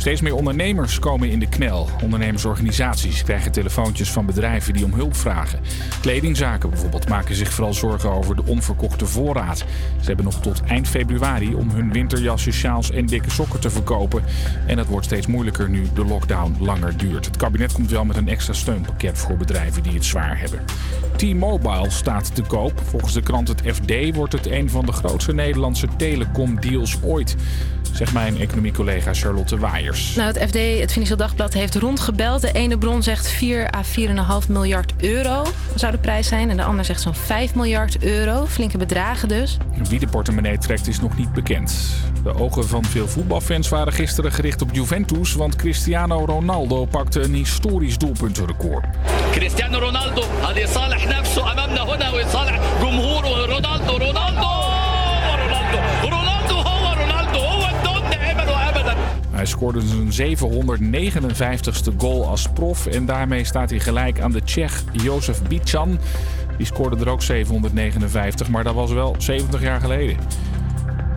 Steeds meer ondernemers komen in de knel. Ondernemersorganisaties krijgen telefoontjes van bedrijven die om hulp vragen. Kledingzaken bijvoorbeeld maken zich vooral zorgen over de onverkochte voorraad. Ze hebben nog tot eind februari om hun winterjasjes, sjaals en dikke sokken te verkopen. En dat wordt steeds moeilijker nu de lockdown langer duurt. Het kabinet komt wel met een extra steunpakket voor bedrijven die het zwaar hebben. T-Mobile staat te koop. Volgens de krant het FD wordt het een van de grootste Nederlandse telecomdeals ooit Zegt mijn economiecollega Charlotte Waaiers. Nou, het FD, het Financieel Dagblad, heeft rondgebeld. De ene bron zegt 4 à 4,5 miljard euro zou de prijs zijn. En de ander zegt zo'n 5 miljard euro. Flinke bedragen dus. Wie de portemonnee trekt is nog niet bekend. De ogen van veel voetbalfans waren gisteren gericht op Juventus. Want Cristiano Ronaldo pakte een historisch doelpuntenrecord. كريستيانو رونالدو هذا يصالح نفسه امامنا هنا ويصالح جمهوره رونالدو رونالدو رونالدو Hij scoorde zijn 759ste goal als prof. En daarmee staat hij gelijk aan de Tsjech Jozef Bichan. Die scoorde er ook 759, maar dat was wel 70 jaar geleden.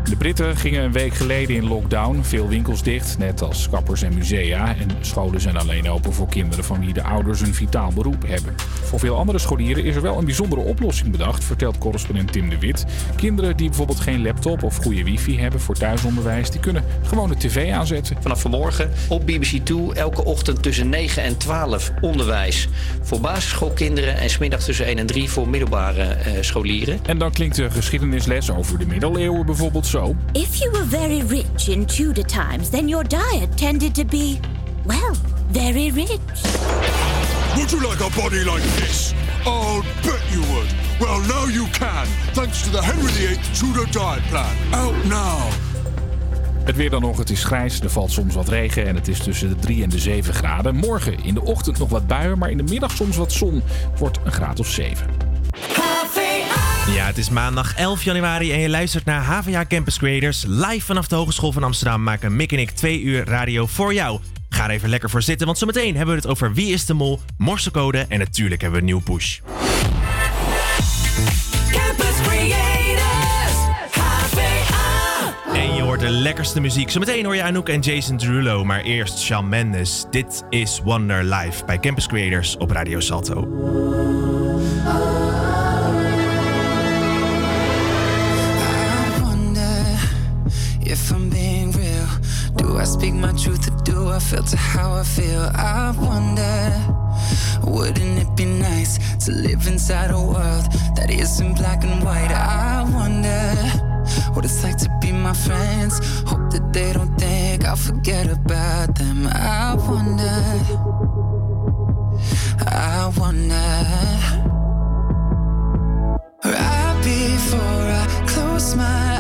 De Britten gingen een week geleden in lockdown. Veel winkels dicht, net als kappers en musea. En scholen zijn alleen open voor kinderen van wie de ouders een vitaal beroep hebben. Voor veel andere scholieren is er wel een bijzondere oplossing bedacht, vertelt correspondent Tim de Wit. Kinderen die bijvoorbeeld geen laptop of goede wifi hebben voor thuisonderwijs, die kunnen gewoon de tv aanzetten. Vanaf vanmorgen op BBC 2 elke ochtend tussen 9 en 12 onderwijs voor basisschoolkinderen en smiddag tussen 1 en 3 voor middelbare eh, scholieren. En dan klinkt de geschiedenisles over de middeleeuwen bijvoorbeeld zo. If you were very rich in Tudor times, then your diet tended to be, well, very rich. Would you like a body like this? I'll bet you would. Well, now you can, thanks to the Henry VIII Tudor Diet Plan. Out now. Het weer dan nog, het is grijs, er valt soms wat regen en het is tussen de 3 en de 7 graden. Morgen in de ochtend nog wat buien, maar in de middag soms wat zon. Het wordt een graad of 7. Ja, het is maandag 11 januari en je luistert naar HVA Campus Creators. Live vanaf de Hogeschool van Amsterdam maken Mick en ik twee uur radio voor jou. Ga er even lekker voor zitten, want zometeen hebben we het over Wie is de Mol, Morsecode en natuurlijk hebben we een nieuw push. Campus Creators. HVA. En je hoort de lekkerste muziek. Zometeen hoor je Anouk en Jason Derulo, maar eerst Shawn Mendes. Dit is Wonder Live bij Campus Creators op Radio Salto. If I'm being real. Do I speak my truth or do I filter how I feel? I wonder, wouldn't it be nice to live inside a world that isn't black and white? I wonder what it's like to be my friends. Hope that they don't think I'll forget about them. I wonder, I wonder. Right before I close my eyes,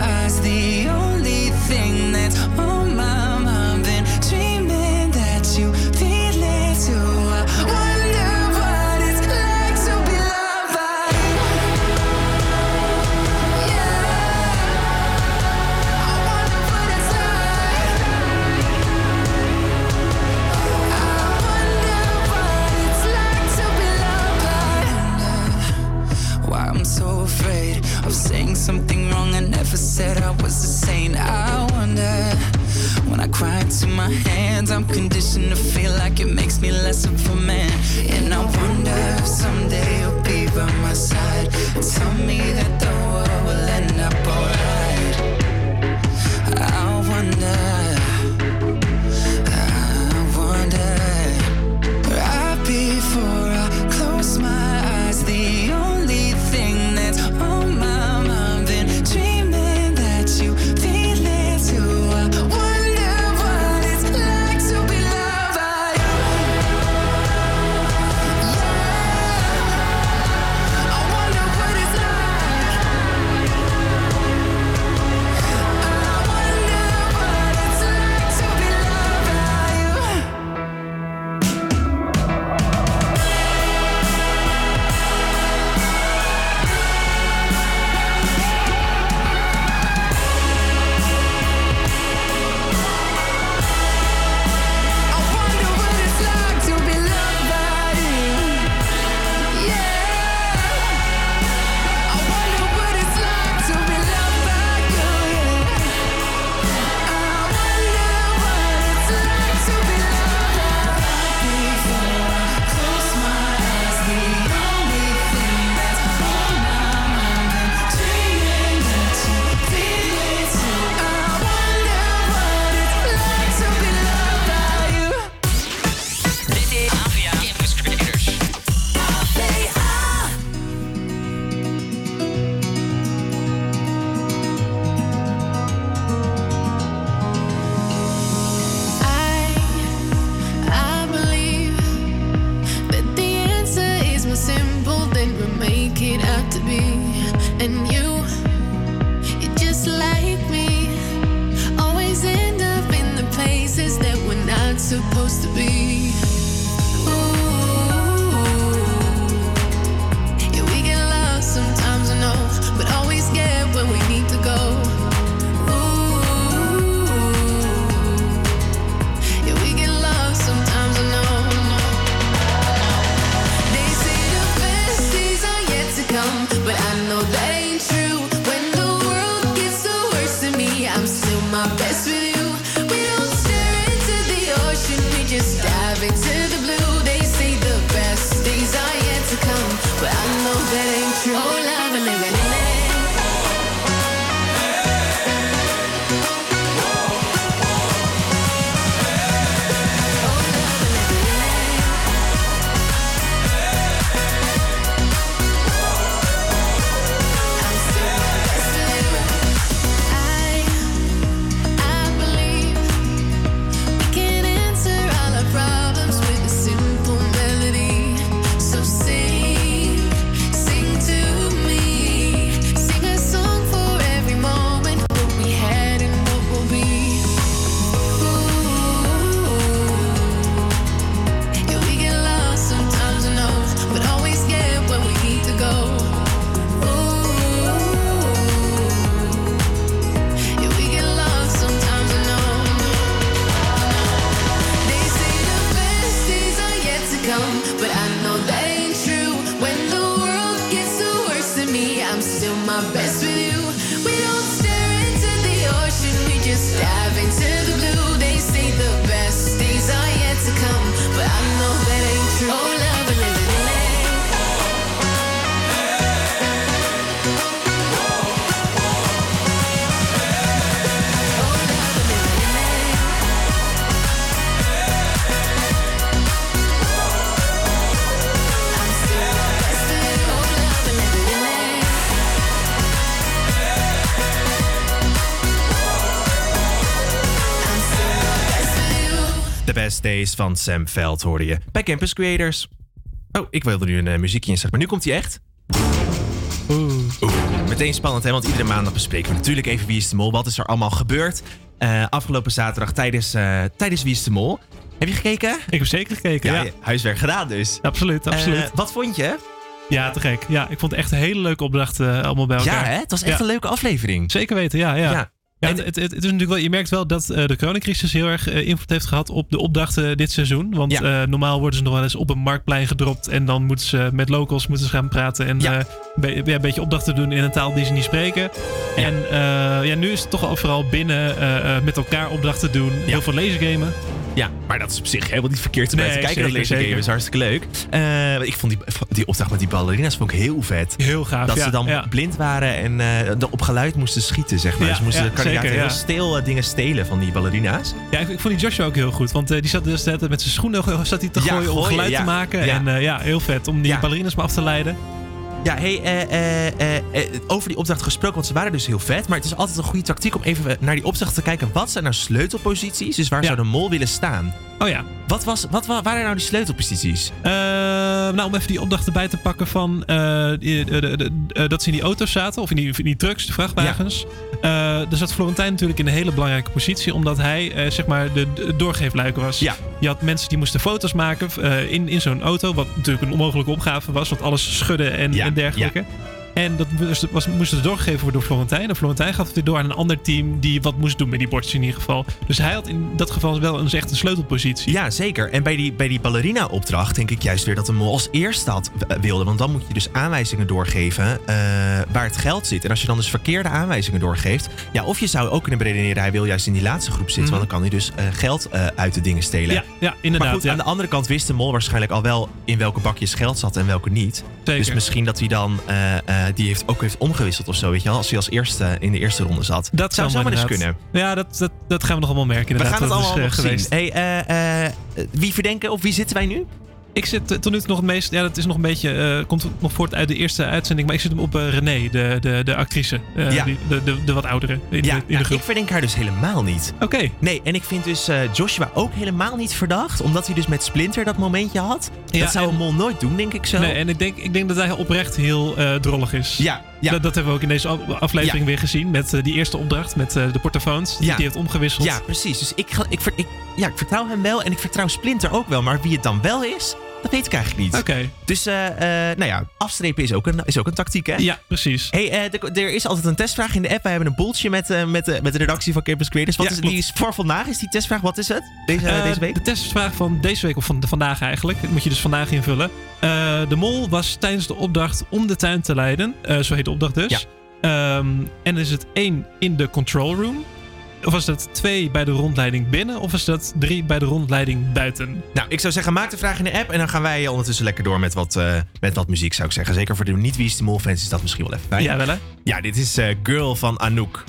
so afraid of saying something wrong I never said I was a saint. I wonder when I cry into my hands, I'm conditioned to feel like it makes me less of a man. And I wonder if someday you'll be by my side and tell me that the world will end up alright. I wonder. My best with you. Best Days van Sam Veld hoorde je bij Campus Creators. Oh, ik wilde nu een eh, muziekje inzetten, maar nu komt hij echt. Oeh. Meteen spannend, hè? Want iedere maandag bespreken we natuurlijk even Wie is de Mol. Wat is er allemaal gebeurd eh, afgelopen zaterdag tijdens, eh, tijdens Wie is de Mol? Heb je gekeken? Ik heb zeker gekeken, ja. Huiswerk gedaan dus. Absoluut, absoluut. Wat vond je? ja, te gek. Ja, ik vond het echt een hele leuke opdracht allemaal bij elkaar. Ja, hè? Het was echt Ja. een leuke aflevering. Zeker weten, ja. ja. Ja. Ja, het, het, het is natuurlijk wel, je merkt wel dat eh, de coronacrisis heel erg eh, invloed heeft gehad op de opdrachten dit seizoen. Want Ja. eh, normaal worden ze nog wel eens op een marktplein gedropt en dan moeten ze met locals moeten ze gaan praten en Ja. be- ja, een beetje opdrachten doen in een taal die ze niet spreken. En ja, nu is het toch al vooral binnen met elkaar opdrachten doen, heel veel lasergamen. Ja, maar dat is op zich helemaal niet verkeerd om Nee, te kijken. zeker, dat Laser Game is hartstikke leuk. Eh, ik vond die, die opdracht met die ballerina's vond ik heel vet. Heel gaaf, Dat ja, ze dan ja. blind waren en eh, op geluid moesten schieten, zeg maar. Ja, ze moesten kandidaten heel stil eh, dingen stelen van die ballerina's. Ja, ik, ik vond die Joshua ook heel goed. Want die zat dus met zijn schoenen zat hij te Ja, gooien om gooien, geluid te maken. En ja, heel vet om die ballerinas maar af te leiden. Ja, hey, eh, eh, eh, over die opdracht gesproken, want ze waren dus heel vet. Maar het is altijd een goede tactiek om even naar die opdracht te kijken. Wat zijn nou sleutelposities? Dus waar zou de mol willen staan? Oh ja. Wat, was, wat wa- waren nou die sleutelposities? Eh, nou, om even die opdracht erbij te pakken van eh, die- de- de- de- eh, dat ze in die auto's zaten, of in die, in die trucks, de vrachtwagens. Eh er zat Florentijn natuurlijk in een hele belangrijke positie, omdat hij eh, zeg maar de, doorgeefluik was. Ja. Je had mensen die moesten foto's maken eh, in, in zo'n auto, wat natuurlijk een onmogelijke opgave was, want alles schudde en, Ja, en dergelijke. En dat moest, was, moest dus doorgegeven worden door Florentijn. En Florentijn gaf het weer door aan een ander team die wat moest doen met die bordjes in ieder geval. Dus hij had in dat geval wel een, echt een sleutelpositie. Ja, zeker. En bij die, bij die ballerina-opdracht denk ik juist weer dat de mol als eerste had, eh, wilde. Want dan moet je dus aanwijzingen doorgeven eh, waar het geld zit. En als je dan dus verkeerde aanwijzingen doorgeeft... Ja, of je zou ook kunnen beredeneren, hij wil juist in die laatste groep zitten. Mhm. Want dan kan hij dus eh, geld uit de dingen stelen. Ja, ja, inderdaad, Maar goed, ja. aan de andere kant wist de mol waarschijnlijk al wel... in welke bakjes geld zat en welke niet. Zeker. Dus misschien dat hij dan... eh, die heeft ook heeft omgewisseld of zo, weet je wel. Als hij als eerste in de eerste ronde zat. Dat zou zomaar eens kunnen. Ja, dat, dat, dat gaan we nog allemaal merken. We gaan het Dat allemaal is, nog eh, zien. Hey, eh, eh, wie verdenken of wie zitten wij nu? Ik zit eh, tot nu toe nog het meest. Ja, dat is nog een beetje. eh, komt nog voort uit de eerste uitzending. Maar ik zit hem op eh, René, de, de, de actrice. Ja. die, de, de, de wat oudere in, Ja, de, in ja, de groep. ik verdenk haar dus helemaal niet. Oké. Nee, en ik vind dus Joshua ook helemaal niet verdacht. Omdat hij dus met Splinter dat momentje had. Ja, dat zou en- een mol nooit doen, denk ik zo. Nee, en ik denk, ik denk dat hij oprecht heel drollig is. Ja, Dat, dat hebben we ook in deze af- aflevering Ja. weer gezien. Met die eerste opdracht met de portofoons. Die Ja. hij heeft omgewisseld. Ja, precies. Dus ik, ga- ik, ver- ik, ja, ik vertrouw hem wel en ik vertrouw Splinter ook wel. Maar wie het dan wel is, dat weet ik eigenlijk niet. Oké. Dus, eh, eh, nou ja, afstrepen is ook een, is ook een tactiek, hè? Ja, precies. Hey, eh, er- is altijd een testvraag in de app. Wij hebben een boeltje met, met, de- met de redactie van Campus Creators. Wat Ja, is, klopt. die is voor vandaag is die testvraag. Wat is het? Deze, deze week? De testvraag van deze week, of van vandaag eigenlijk. Dat moet je dus vandaag invullen. Eh, de mol was tijdens de opdracht om de tuin te leiden. Zo heet de opdracht dus. Ehm, en is het één in de control room? Of was dat twee bij de rondleiding binnen? Of was dat drie bij de rondleiding buiten? Nou, ik zou zeggen, maak de vraag in de app. En dan gaan wij ondertussen lekker door met wat, eh, met wat muziek, zou ik zeggen. Zeker voor de niet wie is de mol fans is dat misschien wel even fijn. Ja, wel hè? Ja, dit is eh, Girl van Anouk.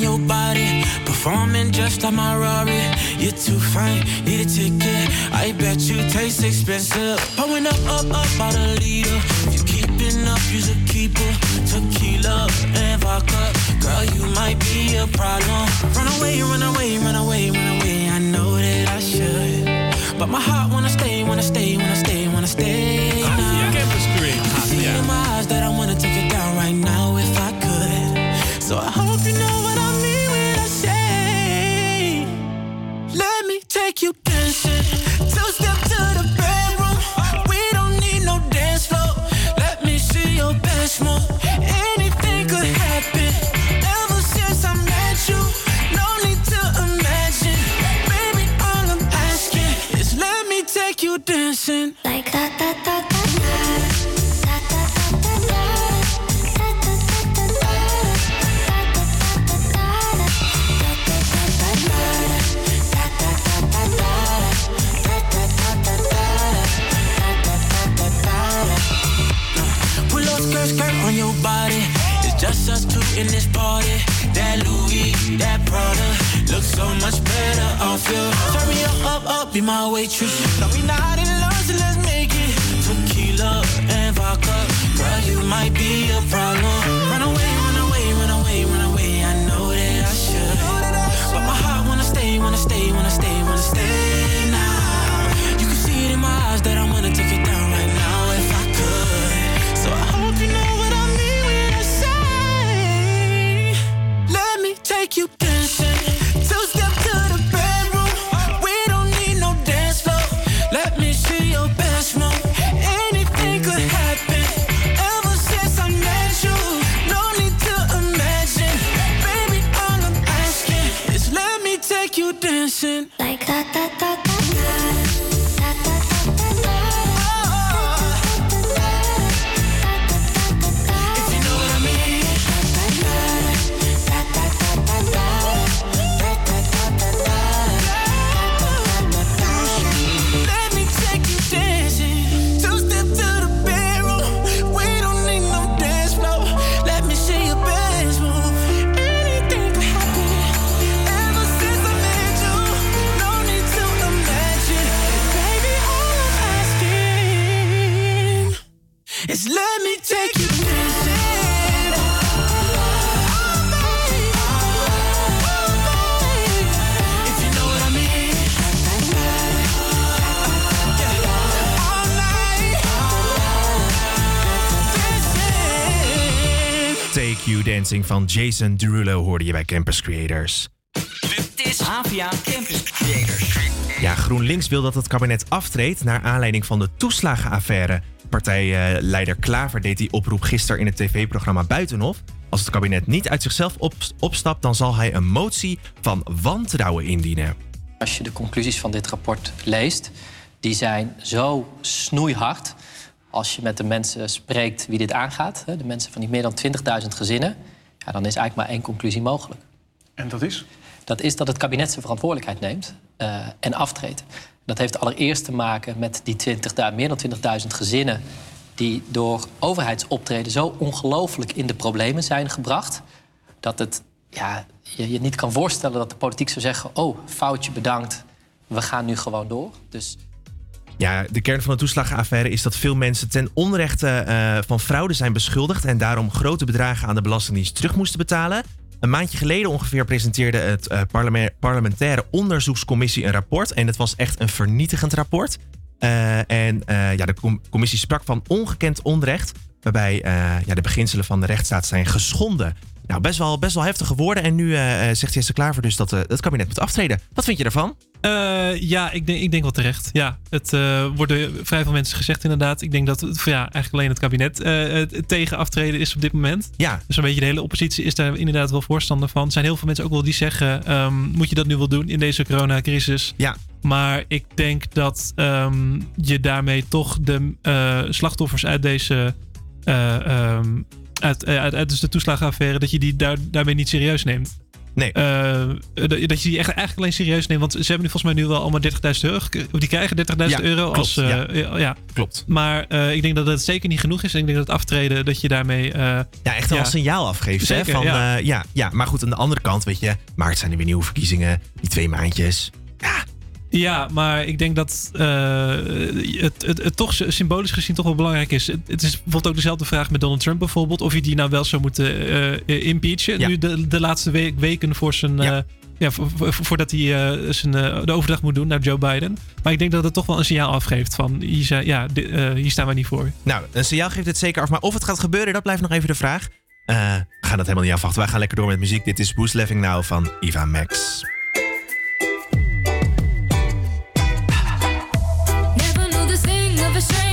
Your body. Performing just like my. You're too fine, need a ticket. I bet you taste expensive. Pouring up, up, up, out a leader. You keeping up, you's a keeper. Tequila and vodka. Girl, you might be a problem. Run away, run away, run away, run away. I know that I should. But my heart wanna stay, wanna stay, wanna stay, wanna stay. now. See in my eyes that I wanna take it down right now in this party. That Louis, that Prada, looks so much better off you. Turn me up, up, up, be my waitress. No, we not in love, so let's make it. Tequila and vodka, girl, you might be a problem. Run away, run away, run away, run away. I know that I should, but my heart wanna stay, wanna stay, wanna stay, wanna stay Dancing van Jason Derulo hoorde je bij Campus Creators. Dit is APA Campus Creators. Ja, GroenLinks wil dat het kabinet aftreedt naar aanleiding van de toeslagenaffaire. Partijleider Klaver deed die oproep gisteren in het tv-programma Buitenhof. Als het kabinet niet uit zichzelf op- opstapt, dan zal hij een motie van wantrouwen indienen. Als je de conclusies van dit rapport leest, die zijn zo snoeihard. Als je met de mensen spreekt wie dit aangaat, de mensen van die meer dan 20.000 gezinnen, ja, dan is eigenlijk maar één conclusie mogelijk. En dat is? Dat is dat het kabinet zijn verantwoordelijkheid neemt eh, en aftreedt. Dat heeft allereerst te maken met die 20, meer dan 20.000 gezinnen die door overheidsoptreden zo ongelooflijk in de problemen zijn gebracht. Dat het, ja, je je niet kan voorstellen dat de politiek zou zeggen: Oh, foutje bedankt, we gaan nu gewoon door. Dus Ja, de kern van de toeslagenaffaire is dat veel mensen ten onrechte eh, van fraude zijn beschuldigd en daarom grote bedragen aan de Belastingdienst terug moesten betalen. Een maandje geleden ongeveer presenteerde het eh, parleme- parlementaire onderzoekscommissie een rapport. En het was echt een vernietigend rapport. Eh, en ja, de com- commissie sprak van ongekend onrecht, waarbij ja, de beginselen van de rechtsstaat zijn geschonden. Nou, best wel, best wel heftige woorden. En nu zegt Jesse Klaver dus dat het kabinet moet aftreden. Wat vind je daarvan? Eh, ja, ik denk, ik denk wel terecht. Ja, het eh, worden vrij veel mensen gezegd inderdaad. Ik denk dat het, ja, eigenlijk alleen het kabinet eh, tegen aftreden is op dit moment. Ja. Dus een beetje de hele oppositie is daar inderdaad wel voorstander van. Er zijn heel veel mensen ook wel die zeggen... ehm, moet je dat nu wel doen in deze coronacrisis? Ja. Maar ik denk dat ehm, je daarmee toch de slachtoffers uit deze... uit, eh, uit, uit dus de toeslagenaffaire, dat je die daar, daarmee niet serieus neemt. Nee. Eh, dat dat je die echt eigenlijk alleen serieus neemt. Want ze hebben nu volgens mij nu wel allemaal 30.000 euro. Of die krijgen 30.000 Ja, euro klopt, als. eh, ja. Klopt. Maar eh, ik denk dat het zeker niet genoeg is. En ik denk dat het aftreden, dat je daarmee. Ja, echt wel een signaal afgeeft. hè, van, ja. ja. ja, ja, maar goed, aan de andere kant, weet je, maart zijn er weer nieuwe verkiezingen. Die twee maandjes. Ja, maar ik denk dat eh, het, het, het toch symbolisch gezien toch wel belangrijk is. Het, het is bijvoorbeeld ook dezelfde vraag met Donald Trump bijvoorbeeld. Of hij die nou wel zou moeten eh, impeachen. Ja. Nu de, de laatste we- weken voor zijn... ja, vo- vo- voordat hij zijn, de overdracht moet doen naar Joe Biden. Maar ik denk dat het toch wel een signaal afgeeft van... Hier, ja, hier staan we niet voor. Nou, een signaal geeft het zeker af. Maar of het gaat gebeuren, dat blijft nog even de vraag. We gaan dat helemaal niet afwachten. Wij gaan lekker door met muziek. Dit is Who's Laughing Now van Eva Max. Sting of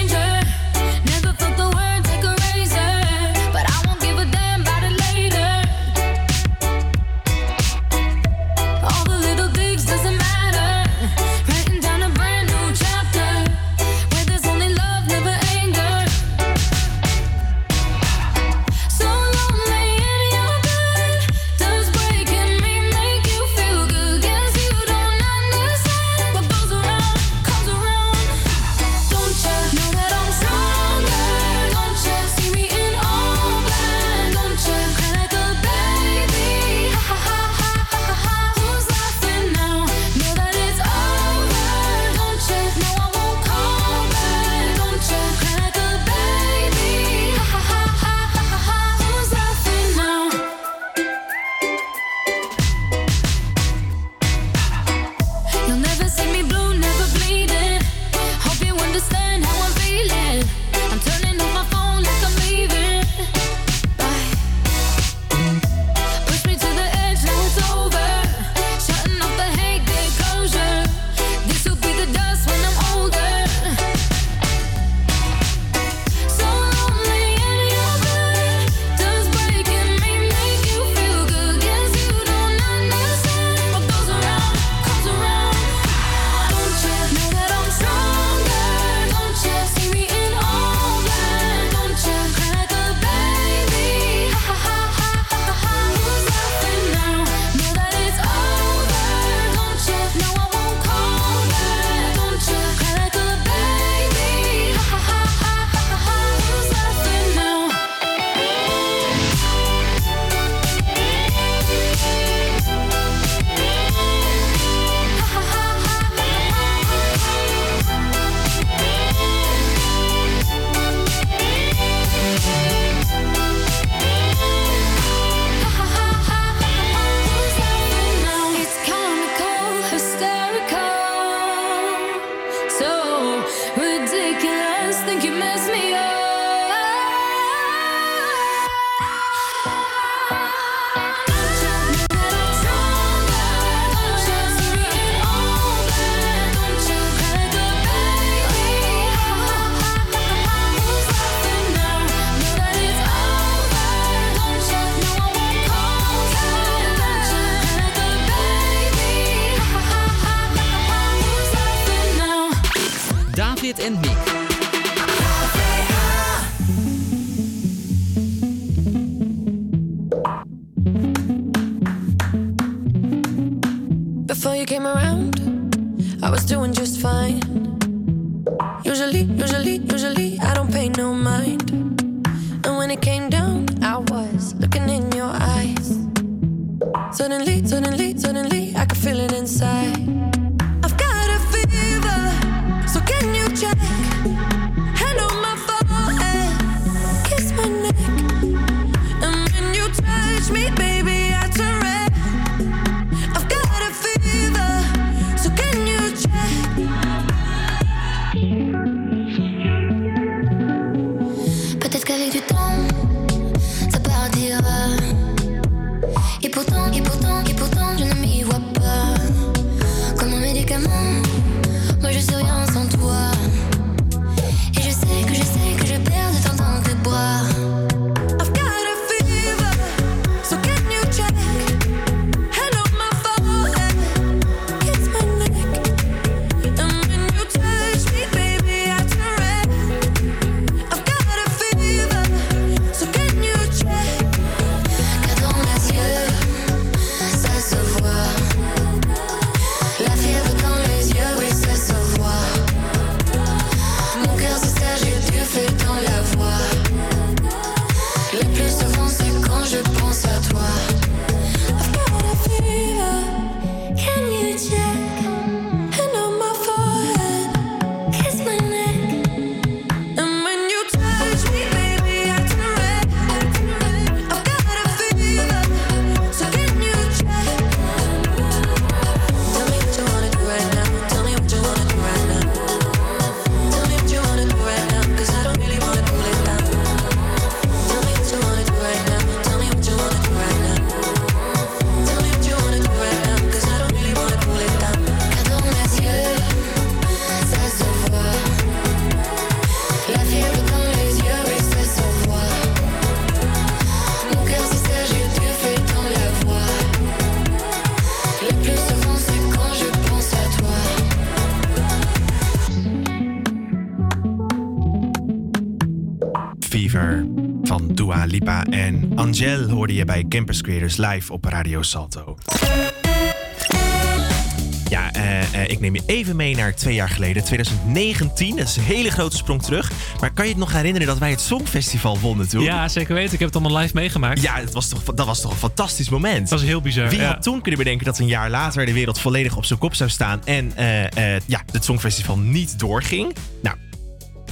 Campus Creators live op Radio Salto. Ja, eh, eh, ik neem je even mee naar twee jaar geleden, 2019. Dat is een hele grote sprong terug. Maar kan je het nog herinneren dat wij het Songfestival wonnen toen? Ja, zeker weten. Ik heb het allemaal live meegemaakt. Ja, dat was toch, dat was toch een fantastisch moment. Dat was heel bizar. Wie ja. had toen kunnen bedenken dat een jaar later de wereld volledig op zijn kop zou staan en eh, ja, het Songfestival niet doorging? Nou,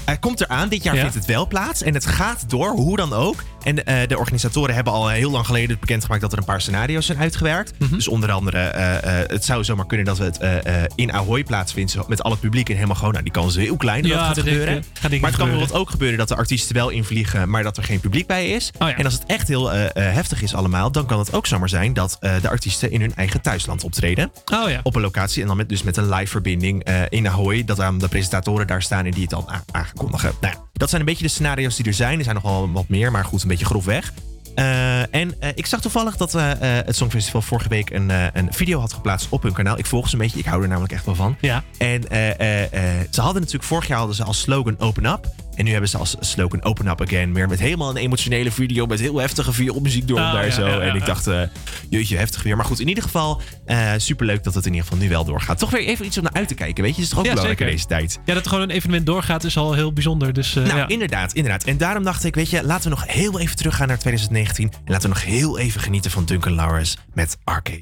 hij komt eraan. Dit jaar Ja. vindt het wel plaats. En het gaat door, hoe dan ook. En eh, de organisatoren hebben al heel lang geleden bekendgemaakt dat er een paar scenario's zijn uitgewerkt. Mhm. Dus onder andere, eh, eh, het zou zomaar kunnen dat we het eh, eh, in Ahoy plaatsvinden. Met al het publiek en helemaal gewoon. Nou, die kans is heel klein dat Ja, gaat dat denk ik, gebeuren. eh, gaat maar het kan bijvoorbeeld ook gebeuren dat de artiesten wel invliegen, maar dat er geen publiek bij is. Oh ja. En als het echt heel eh, eh, heftig is allemaal, dan kan het ook zomaar zijn dat eh, de artiesten in hun eigen thuisland optreden. Oh ja. Op een locatie en dan met, dus met een live verbinding eh, in Ahoy. Dat de presentatoren daar staan en die het dan a- aankondigen. Nou ja, dat zijn een beetje de scenario's die er zijn. Er zijn nog wel wat meer, maar goed, een beetje grofweg. Eh, en eh, ik zag toevallig dat eh, het Songfestival vorige week een, een video had geplaatst op hun kanaal. Ik volg ze een beetje, ik hou er namelijk echt wel van. Ja. En ze hadden natuurlijk, vorig jaar hadden ze als slogan Open Up. En nu hebben ze als slogan Open Up Again. Weer met helemaal een emotionele video met heel heftige vioolmuziek door Oh, daar ja, zo. ja, ja, en ik dacht, eh, jeetje, heftig weer. Maar goed, in ieder geval eh superleuk dat het in ieder geval nu wel doorgaat. Toch weer even iets om naar uit te kijken, weet je. Dat is toch ook belangrijk in deze tijd. Ja, dat er gewoon een evenement doorgaat is al heel bijzonder. Dus, eh, Nou, inderdaad, inderdaad. En daarom dacht ik, weet je, laten we nog heel even teruggaan naar 2019. En laten we nog heel even genieten van Duncan Lawrence met Arcade.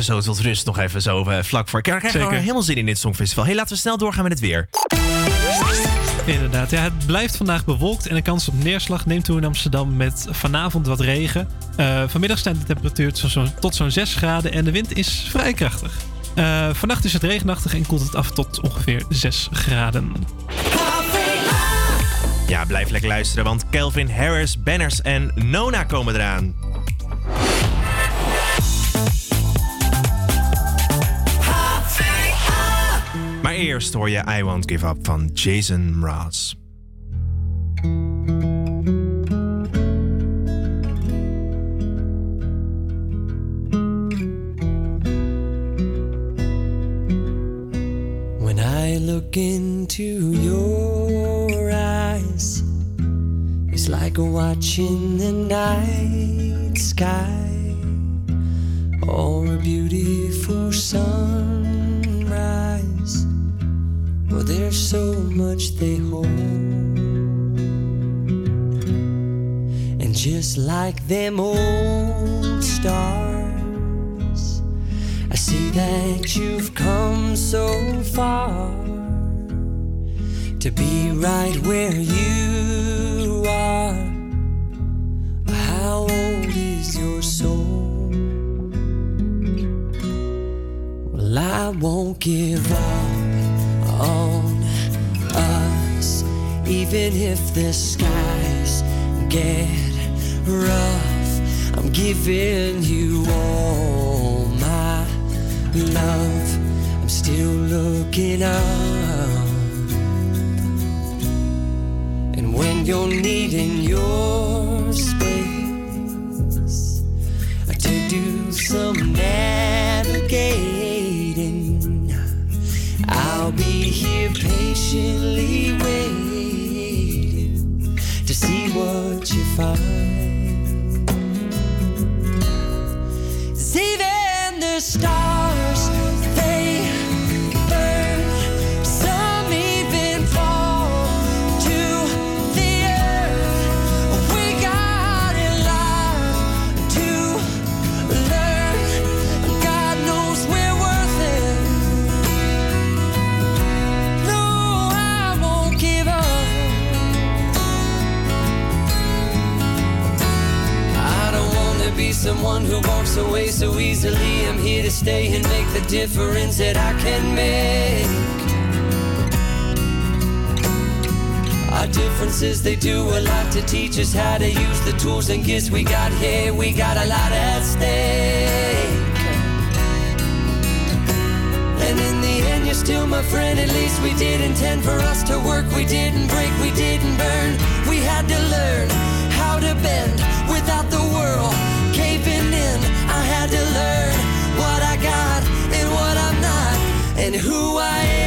even zo tot rust. Nog even zo eh, vlak voor. Ik krijg er Zeker. helemaal zin in dit Songfestival. Hey, laten we snel doorgaan met het weer. Inderdaad, ja, het blijft vandaag bewolkt en de kans op neerslag neemt toe in Amsterdam met vanavond wat regen. Eh, vanmiddag stijgt de temperatuur tot zo'n- tot zo'n 6 graden en de wind is vrij krachtig. Eh, vannacht is het regenachtig en koelt het af tot ongeveer 6 graden. Ja, blijf lekker luisteren, want Kelvin Harris, Banners en Nona komen eraan. Maar eerst hoor je I Won't Give Up van Jason Mraz. When I look into your eyes, it's like watching the night sky or a beautiful sunrise. There's so much they hold. And just like them old stars, I see that you've come so far to be right where you are. How old is your soul? Well, I won't give up on us, even if the skies get rough. I'm giving you all my love. I'm still looking up. And when you're needing your space to do some navigating, I'll be here patiently waiting to see what you find. 'Cause even the stars, someone who walks away so easily. I'm here to stay and make the difference that I can make. Our differences, they do a lot to teach us how to use the tools and gifts we got here. We got a lot at stake. And in the end, you're still my friend. At least we did intend for us to work. We didn't break, we didn't burn. We had to learn how to bend without the world caving in. I had to learn what I got and what I'm not, and who I am.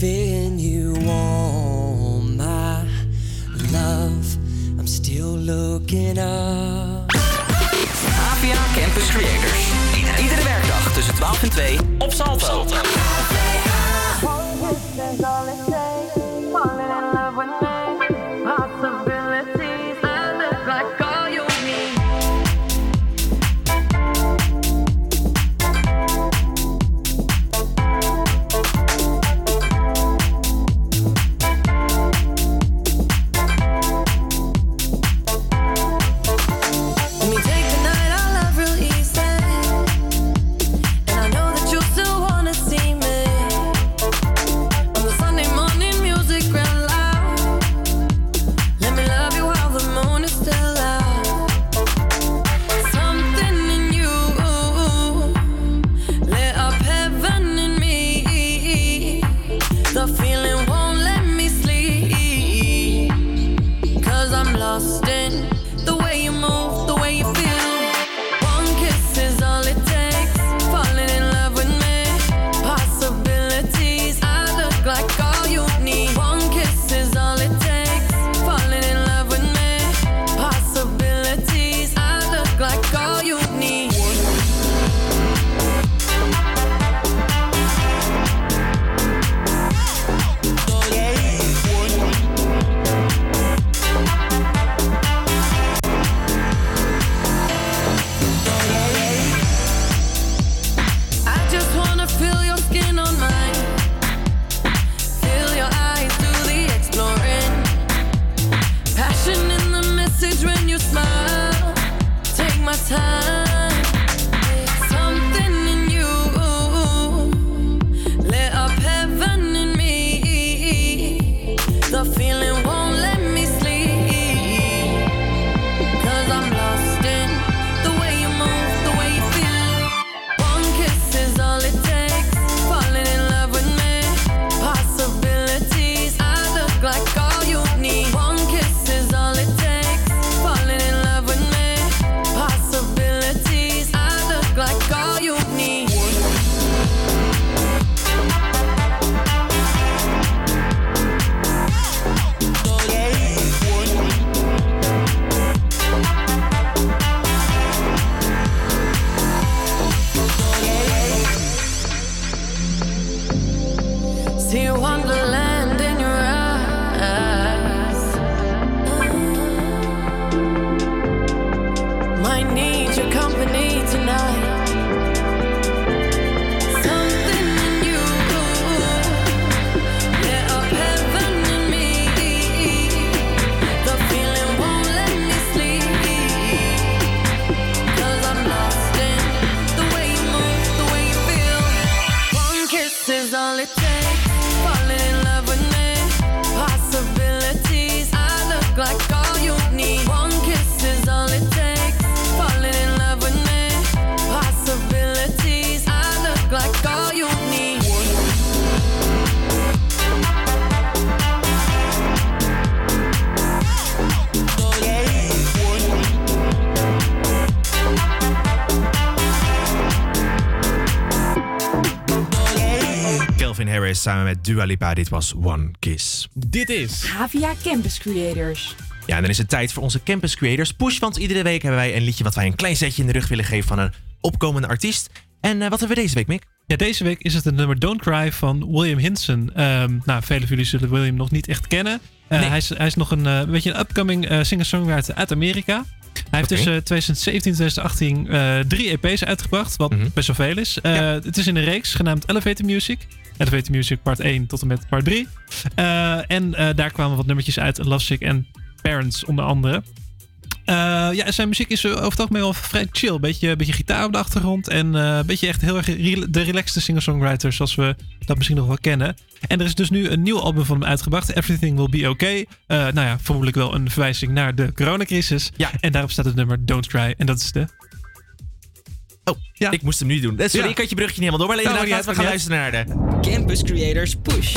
Giving you all my love. I'm still looking up. APA Campus Creators. Iedere werkdag tussen 12 en 2 op Salto. Samen met Dua Lipa. Dit was One Kiss. Dit is Havia Campus Creators. Ja, en dan is het tijd voor onze Campus Creators Push. Want iedere week hebben wij een liedje wat wij een klein zetje in de rug willen geven van een opkomende artiest. En eh, wat hebben we deze week, Mick? Ja, deze week is het het nummer Don't Cry van William Hinson. Ehm, nou, velen van jullie zullen William nog niet echt kennen. Eh, hij, is, hij is nog een eh, beetje een upcoming singer-songwriter uit Amerika. Hij heeft Oké. tussen 2017 en 2018 eh, drie EP's uitgebracht, wat Mhm. best wel veel is. Eh, Het is in een reeks genaamd Elevator Music. Elevator Music part 1 tot en met part 3. Eh, en eh, daar kwamen wat nummertjes uit. Lovesick en Parents onder andere. Eh, ja, zijn muziek is over het algemeen wel vrij chill. Beetje, beetje gitaar op de achtergrond. En een beetje echt heel erg re- de relaxte singer-songwriter zoals we dat misschien nog wel kennen. En er is dus nu een nieuw album van hem uitgebracht. Everything Will Be Okay. Eh, nou ja, vermoedelijk wel een verwijzing naar de coronacrisis. Ja. En daarop staat het nummer Don't Cry. En dat is de... Oh, ik moest hem nu doen. Sorry, Ja. ik had je brugje niet helemaal door. Maar Nou, inderdaad, we gaan luisteren naar de... Campus Creators Push.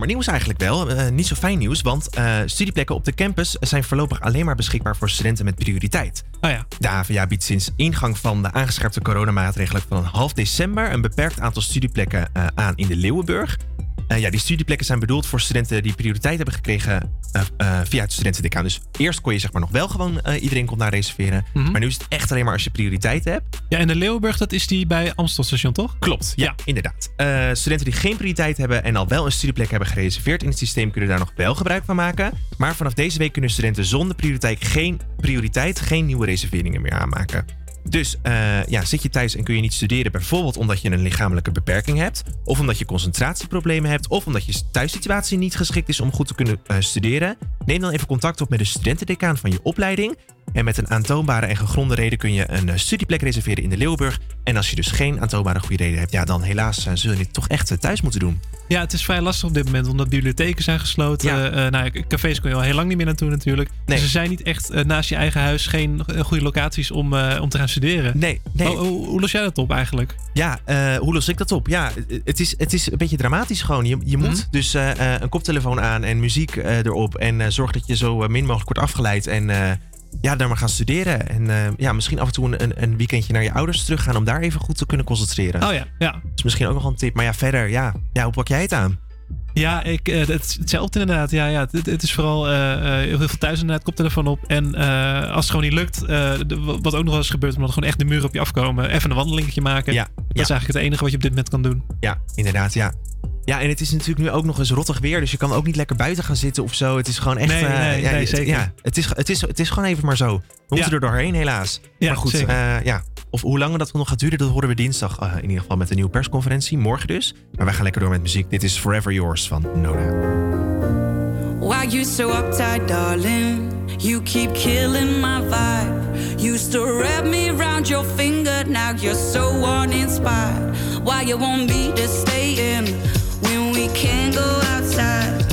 Jammer nieuws eigenlijk wel. Eh, niet zo fijn nieuws, want eh, studieplekken op de campus zijn voorlopig alleen maar beschikbaar voor studenten met prioriteit. Oh ja. De HVA biedt sinds ingang van de aangescherpte coronamaatregelen van half december een beperkt aantal studieplekken eh, aan in de Leeuwenburg. Eh, ja, die studieplekken zijn bedoeld voor studenten die prioriteit hebben gekregen eh, eh, via het studentendecaan. Dus eerst kon je zeg maar nog wel gewoon iedereen kon daar reserveren. Mhm. Maar nu is het echt alleen maar als je prioriteit hebt. Ja, en de Leeuwenburg, dat is die bij Amstelstation, toch? Klopt, ja, inderdaad. Eh, studenten die geen prioriteit hebben en al wel een studieplek hebben gereserveerd in het systeem kunnen daar nog wel gebruik van maken. Maar vanaf deze week kunnen studenten zonder prioriteit geen, prioriteit geen nieuwe reserveringen meer aanmaken. Dus eh, ja, zit je thuis en kun je niet studeren, bijvoorbeeld omdat je een lichamelijke beperking hebt, of omdat je concentratieproblemen hebt, of omdat je thuissituatie niet geschikt is om goed te kunnen eh, studeren, neem dan even contact op met de studentendecaan van je opleiding. En met een aantoonbare en gegronde reden kun je een eh, studieplek reserveren in de Leeuwburg. En als je dus geen aantoonbare goede reden hebt, ja, dan helaas eh, zul je dit toch echt eh, thuis moeten doen. Ja, het is vrij lastig op dit moment, omdat bibliotheken zijn gesloten. Nou, cafés kun je al heel lang niet meer naartoe natuurlijk. Dus er zijn niet echt naast je eigen huis geen goede locaties om, om te gaan studeren. Nee, nee. Hoe, los jij dat op eigenlijk? Ja, hoe los ik dat op? Ja, het is, het is een beetje dramatisch gewoon. Je, je moet Mhm. dus een koptelefoon aan en muziek erop. En zorg dat je zo min mogelijk wordt afgeleid. En ja, daar maar gaan studeren. En eh, ja, misschien af en toe een- een, weekendje naar je ouders teruggaan om daar even goed te kunnen concentreren. Oh ja, ja. Dat is misschien ook nog een tip. Maar ja, verder, ja, ja hoe pak jij het aan? Ja, ik, eh, het, hetzelfde inderdaad. Ja, ja, het, het is vooral eh, heel veel thuis inderdaad, koptelefoon op. En als het gewoon niet lukt, de- wat ook nog wel eens gebeurt, omdat gewoon echt de muren op je afkomen, even een wandelingetje maken. Ja, dat is eigenlijk het enige wat je op dit moment kan doen. Ja, inderdaad, ja. Ja, en het is natuurlijk nu ook nog eens rottig weer. Dus je kan ook niet lekker buiten gaan zitten of zo. Het is gewoon echt. Nee, eh, nee, ja, nee, zeker. Ja, het, is, het, is, het is gewoon even maar zo. We moeten er doorheen, helaas. Ja, maar goed, eh, ja. Of hoe lang dat nog gaat duren, dat horen we dinsdag eh, in ieder geval met een nieuwe persconferentie. Morgen dus. Maar wij gaan lekker door met muziek. Dit is Forever Yours van Noda. Why you so uptight, darling? You keep killing my vibe. Used to wrap me round your finger. Now you're so uninspired. Why you want me to stay in? can't go outside.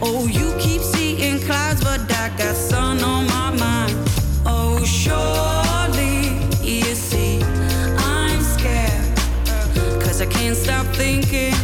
Oh, you keep seeing clouds, but I got sun on my mind. Oh, surely you see, I'm scared. Cause I can't stop thinking.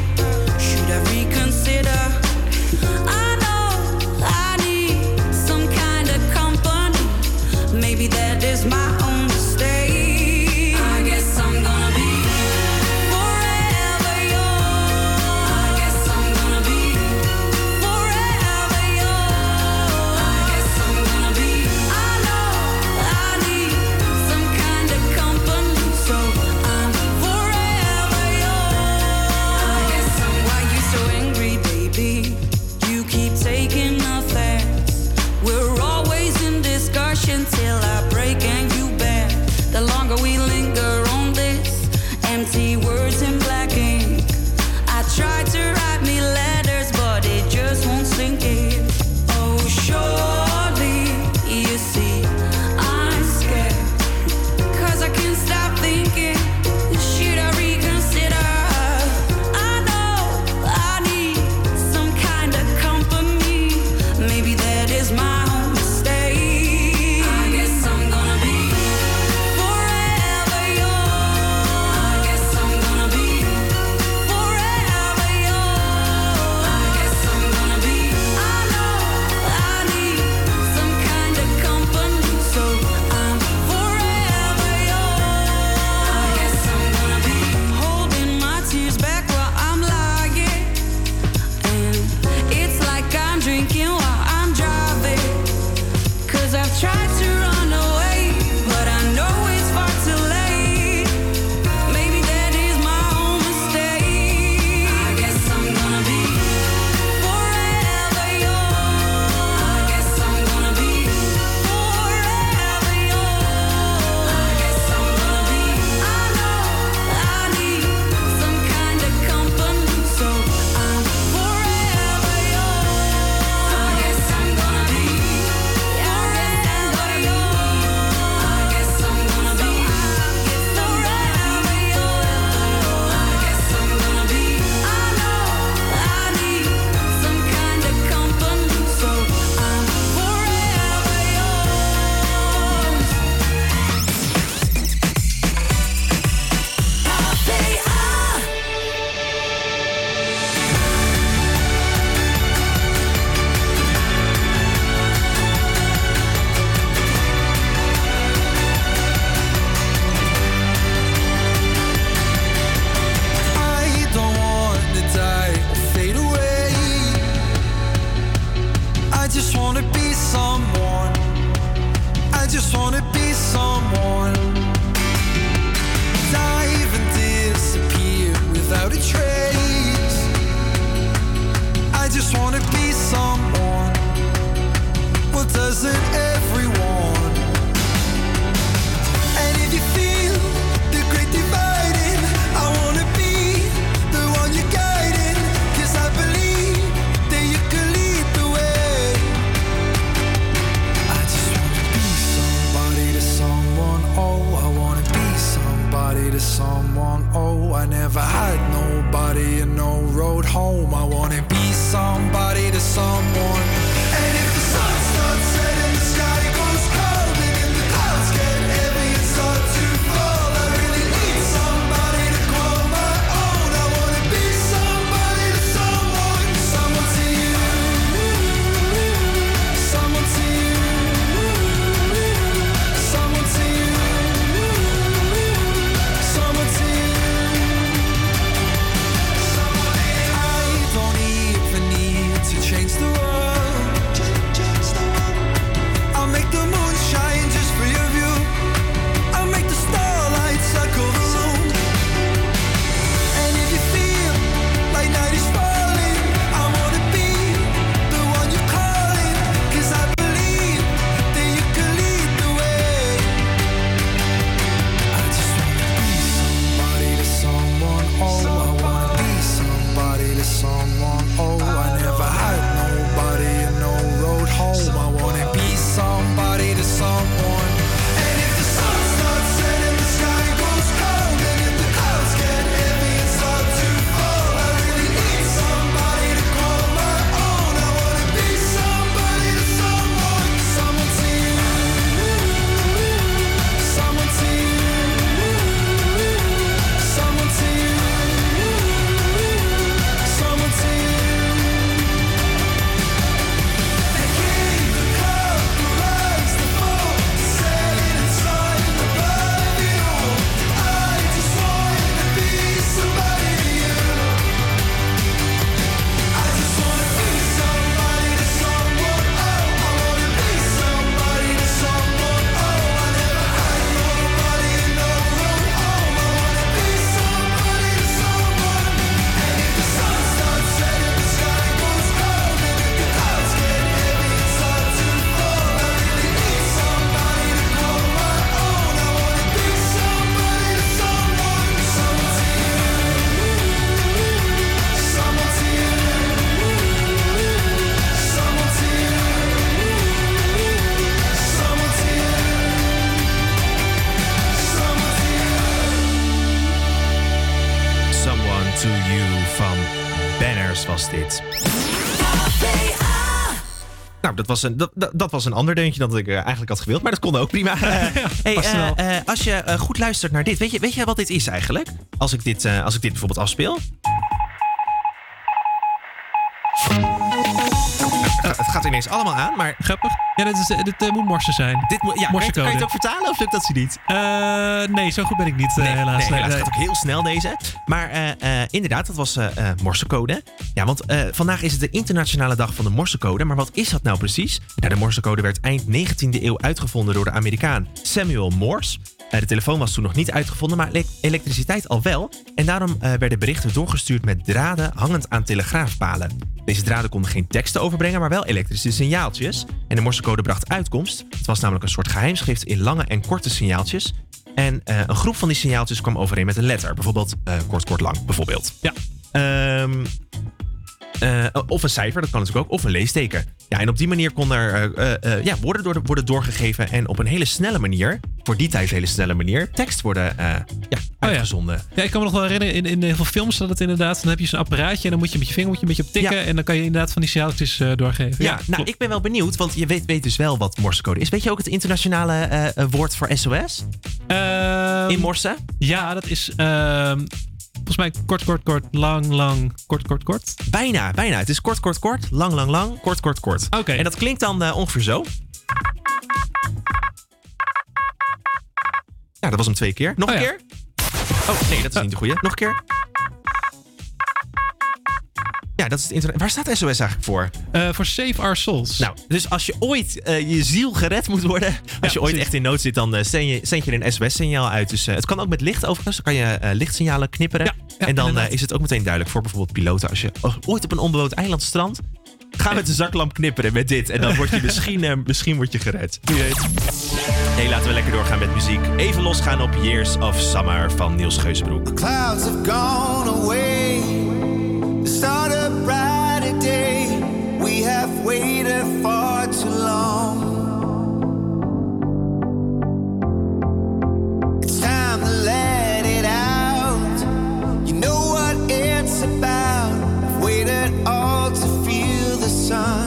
Was, een, dat, dat, was een ander deuntje dan dat ik eh, eigenlijk had gewild. Maar dat kon ook prima. Eh, hey, eh, als je goed luistert naar dit, weet je, weet je wat dit is eigenlijk? Als ik dit, als ik dit bijvoorbeeld afspeel. Ineens allemaal aan, maar... Grappig. Ja, dit, is, dit eh, moet morsen zijn. Dit moet, ja, kan je, Morsecode. kan je het ook vertalen of lukt dat ze niet? Eh, nee, zo goed ben ik niet, eh, Nee, helaas. Nee, helaas. Het gaat ook heel snel deze. Maar eh, eh, inderdaad, dat was eh eh, morsecode. Ja, want eh, vandaag is het de internationale dag van de morsecode. Maar wat is dat nou precies? Nou, de morsecode werd eind 19e eeuw uitgevonden door de Amerikaan Samuel Morse. De telefoon was toen nog niet uitgevonden, maar ele- elektriciteit al wel. En daarom eh, werden berichten doorgestuurd met draden hangend aan telegraafpalen. Deze draden konden geen teksten overbrengen, maar wel elektrische signaaltjes. En de morsecode bracht uitkomst. Het was namelijk een soort geheimschrift in lange en korte signaaltjes. En eh, een groep van die signaaltjes kwam overeen met een letter. Bijvoorbeeld eh, kort, kort, lang, bijvoorbeeld. Ja. Ehm, eh, of een cijfer, dat kan natuurlijk ook. Of een leesteken. Ja, en op die manier kon er eh, eh, ja, woorden door, worden doorgegeven. En op een hele snelle manier, voor die tijd een hele snelle manier, tekst worden eh, ja, uitgezonden. Ja, ik kan me nog wel herinneren, in, in heel veel films staat het inderdaad. Dan heb je zo'n apparaatje en dan moet je met je vinger een beetje op tikken. En dan kan je inderdaad van die signaaltjes doorgeven. Ja, nou, ik ben wel benieuwd, want je weet, weet dus wel wat morsecode is. Weet je ook het internationale woord voor SOS? In morse? Ja, dat is ehm, volgens mij kort, kort, kort, lang, lang, kort, kort, kort. Bijna, bijna. Het is kort, kort, kort, lang, lang, lang, kort, kort, kort. Oké. En dat klinkt dan eh, ongeveer zo. Ja, dat was hem twee keer. Nog Oh een ja. keer. Oh, nee, dat is niet de goede. Nog een keer. Ja, dat is het internet. Waar staat SOS eigenlijk voor? Eh, voor Save Our Souls. Nou, dus als je ooit eh, je ziel gered moet worden, als je ooit echt in nood zit, dan eh, zend, je, zend je een SOS-signaal uit. Dus eh, het kan ook met licht overigens. Dan kan je eh, lichtsignalen knipperen. en dan is het ook meteen duidelijk voor bijvoorbeeld piloten. Als je ooit op een onbewoond eiland strandt, ga met de zaklamp knipperen met dit. En dan word je misschien, misschien word je gered. Wie weet. Nee, laten we lekker doorgaan met muziek. Even losgaan op Years of Summer van Niels Geusbroek. Clouds have gone away. The waited far too long. It's time to let it out. You know what it's about. I've waited all to feel the sun.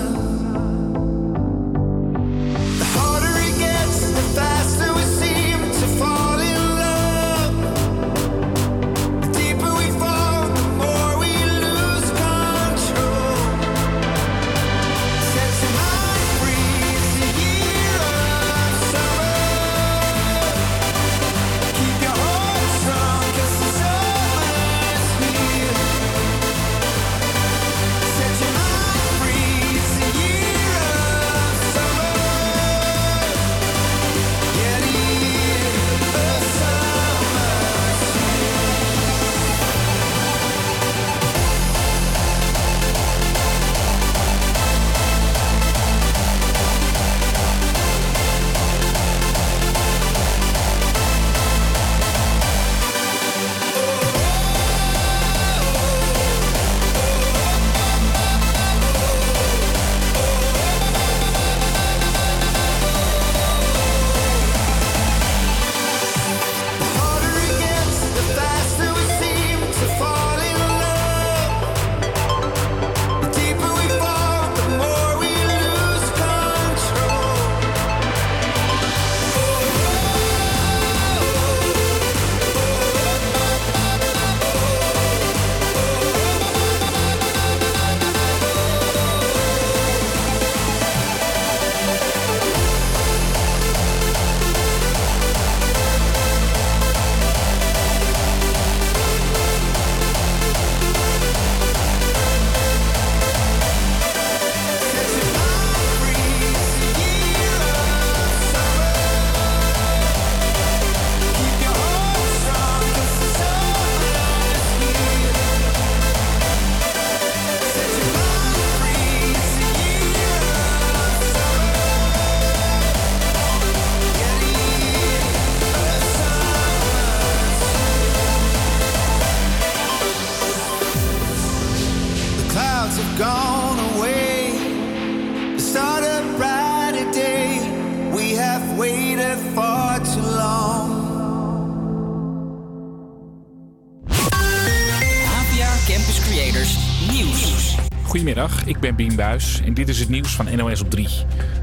Buis en dit is het nieuws van NOS op 3.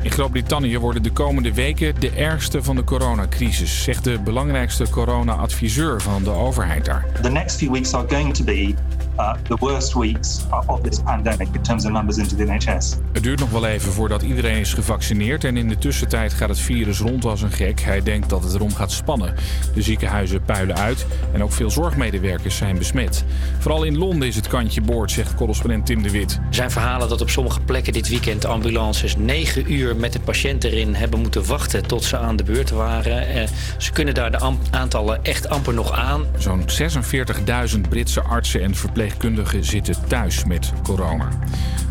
In Groot-Brittannië worden de komende weken de ergste van de coronacrisis, zegt de belangrijkste corona-adviseur van de overheid daar. The next few weeks are going to be uh, the worst weeks of this pandemic in terms of numbers into the NHS. Het duurt nog wel even voordat iedereen is gevaccineerd en in de tussentijd gaat het virus rond als een gek. Hij denkt dat het erom gaat spannen. De ziekenhuizen puilen uit en ook veel zorgmedewerkers zijn besmet. Vooral in Londen is het kantje boord, zegt correspondent Tim de Wit. Er zijn verhalen dat op sommige plekken dit weekend ambulances negen uur met de patiënt erin hebben moeten wachten tot ze aan de beurt waren. Eh, ze kunnen daar de aantallen echt amper nog aan. Zo'n 46.000 Britse artsen en verpleegkundigen zitten thuis met corona.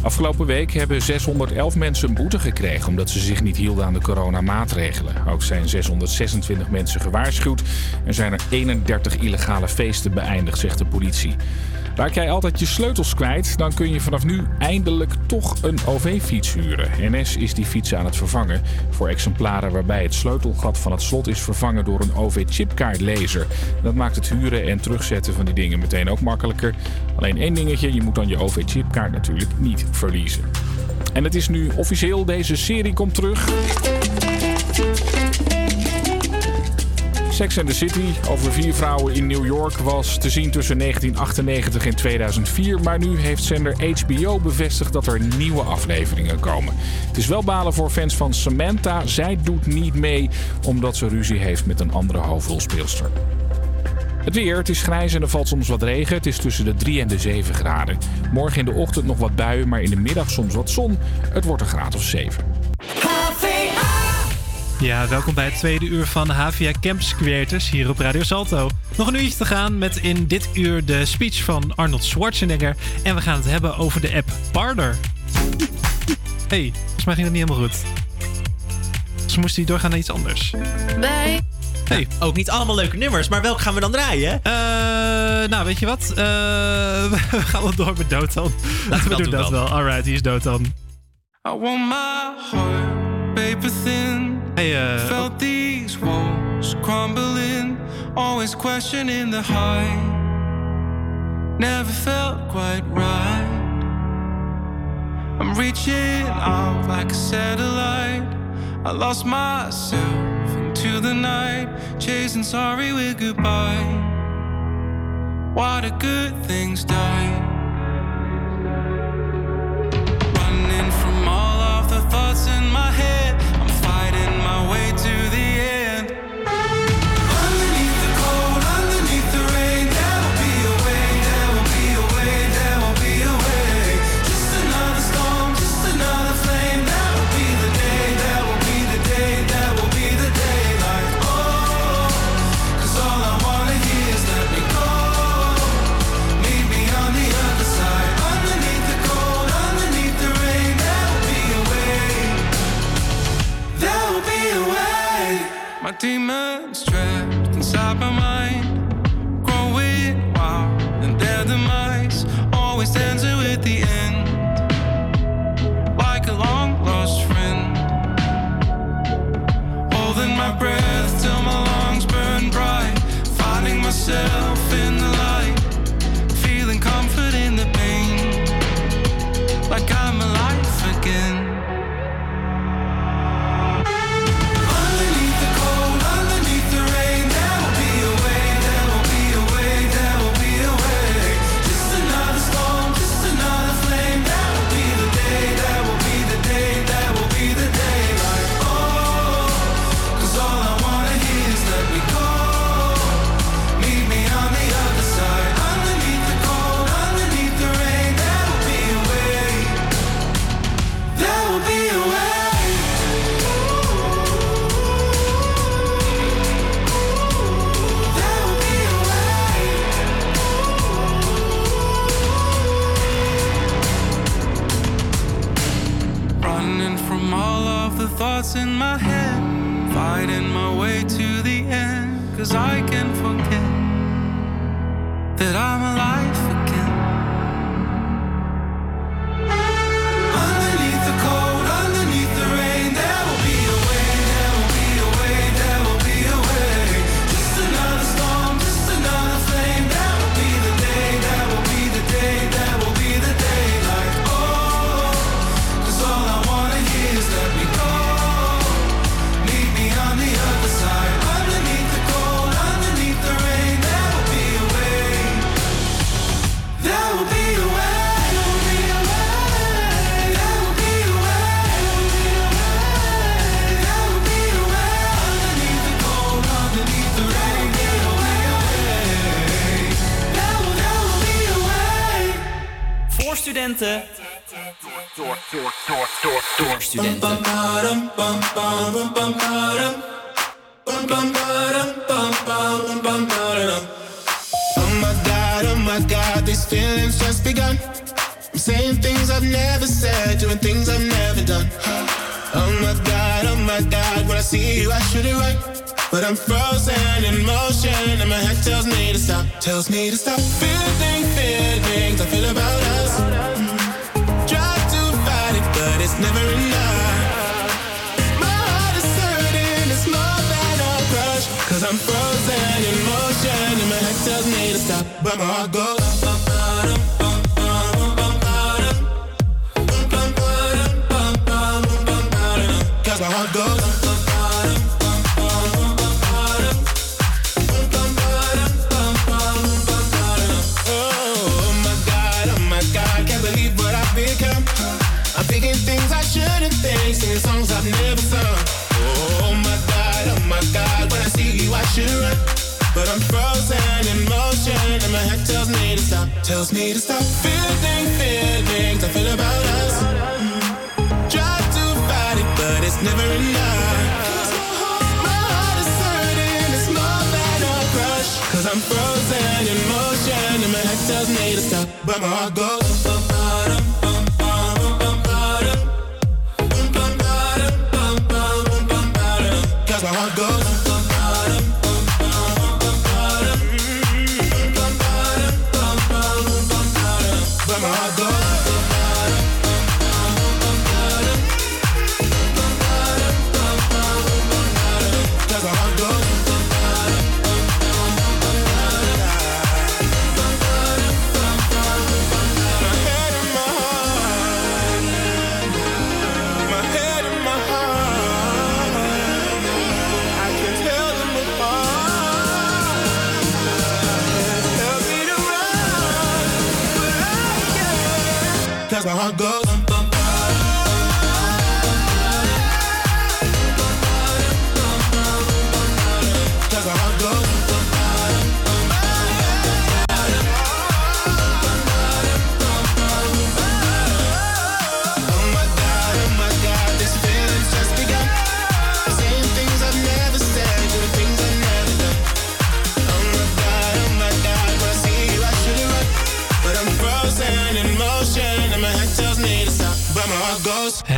Afgelopen week hebben 611 mensen een boete gekregen omdat ze zich niet hielden aan de coronamaatregelen. Ook zijn 626 mensen gewaarschuwd en zijn er 31 illegale feesten beëindigd, zegt de politie. Raak jij altijd je sleutels kwijt, dan kun je vanaf nu eindelijk toch een OV-fiets huren. NS is die fiets aan het vervangen voor exemplaren waarbij het sleutelgat van het slot is vervangen door een OV-chipkaartlezer. Dat maakt het huren en terugzetten van die dingen meteen ook makkelijker. Alleen één dingetje, je moet dan je OV-chipkaart natuurlijk niet verliezen. En het is nu officieel, deze serie komt terug. Sex and the City over vier vrouwen in New York was te zien tussen 1998 en 2004. Maar nu heeft zender HBO bevestigd dat er nieuwe afleveringen komen. Het is wel balen voor fans van Samantha. Zij doet niet mee omdat ze ruzie heeft met een andere hoofdrolspeelster. Het weer, het is grijs en er valt soms wat regen. Het is tussen de 3 en de 7 graden. Morgen in de ochtend nog wat buien, maar in de middag soms wat zon. Het wordt een graad of 7. Ja, welkom bij het tweede uur van HVA Campus Creators hier op Radio Salto. Nog een uurtje te gaan met in dit uur de speech van Arnold Schwarzenegger. En we gaan het hebben over de app Parler. hey, volgens mij ging het niet helemaal goed. Dus moest hij doorgaan naar iets anders. Bij. Hey. Ook niet allemaal leuke nummers, maar welke gaan we dan draaien? Eh, nou, weet je wat? Eh, we gaan wel door met Dotan. Laten we dat doen doen dat wel. Alright, hier is Dotan. I want my heart paper thin. Hey, eh, Felt these walls crumbling, always questioning the height. Never felt quite right. I'm reaching out like a satellite. I lost myself into the night, chasing sorry with goodbye. Why do good things die? Demons trapped inside my mind, growing wild, and their demise always dancing with the end, like a long lost friend. Holding my breath till my lungs burn bright, finding myself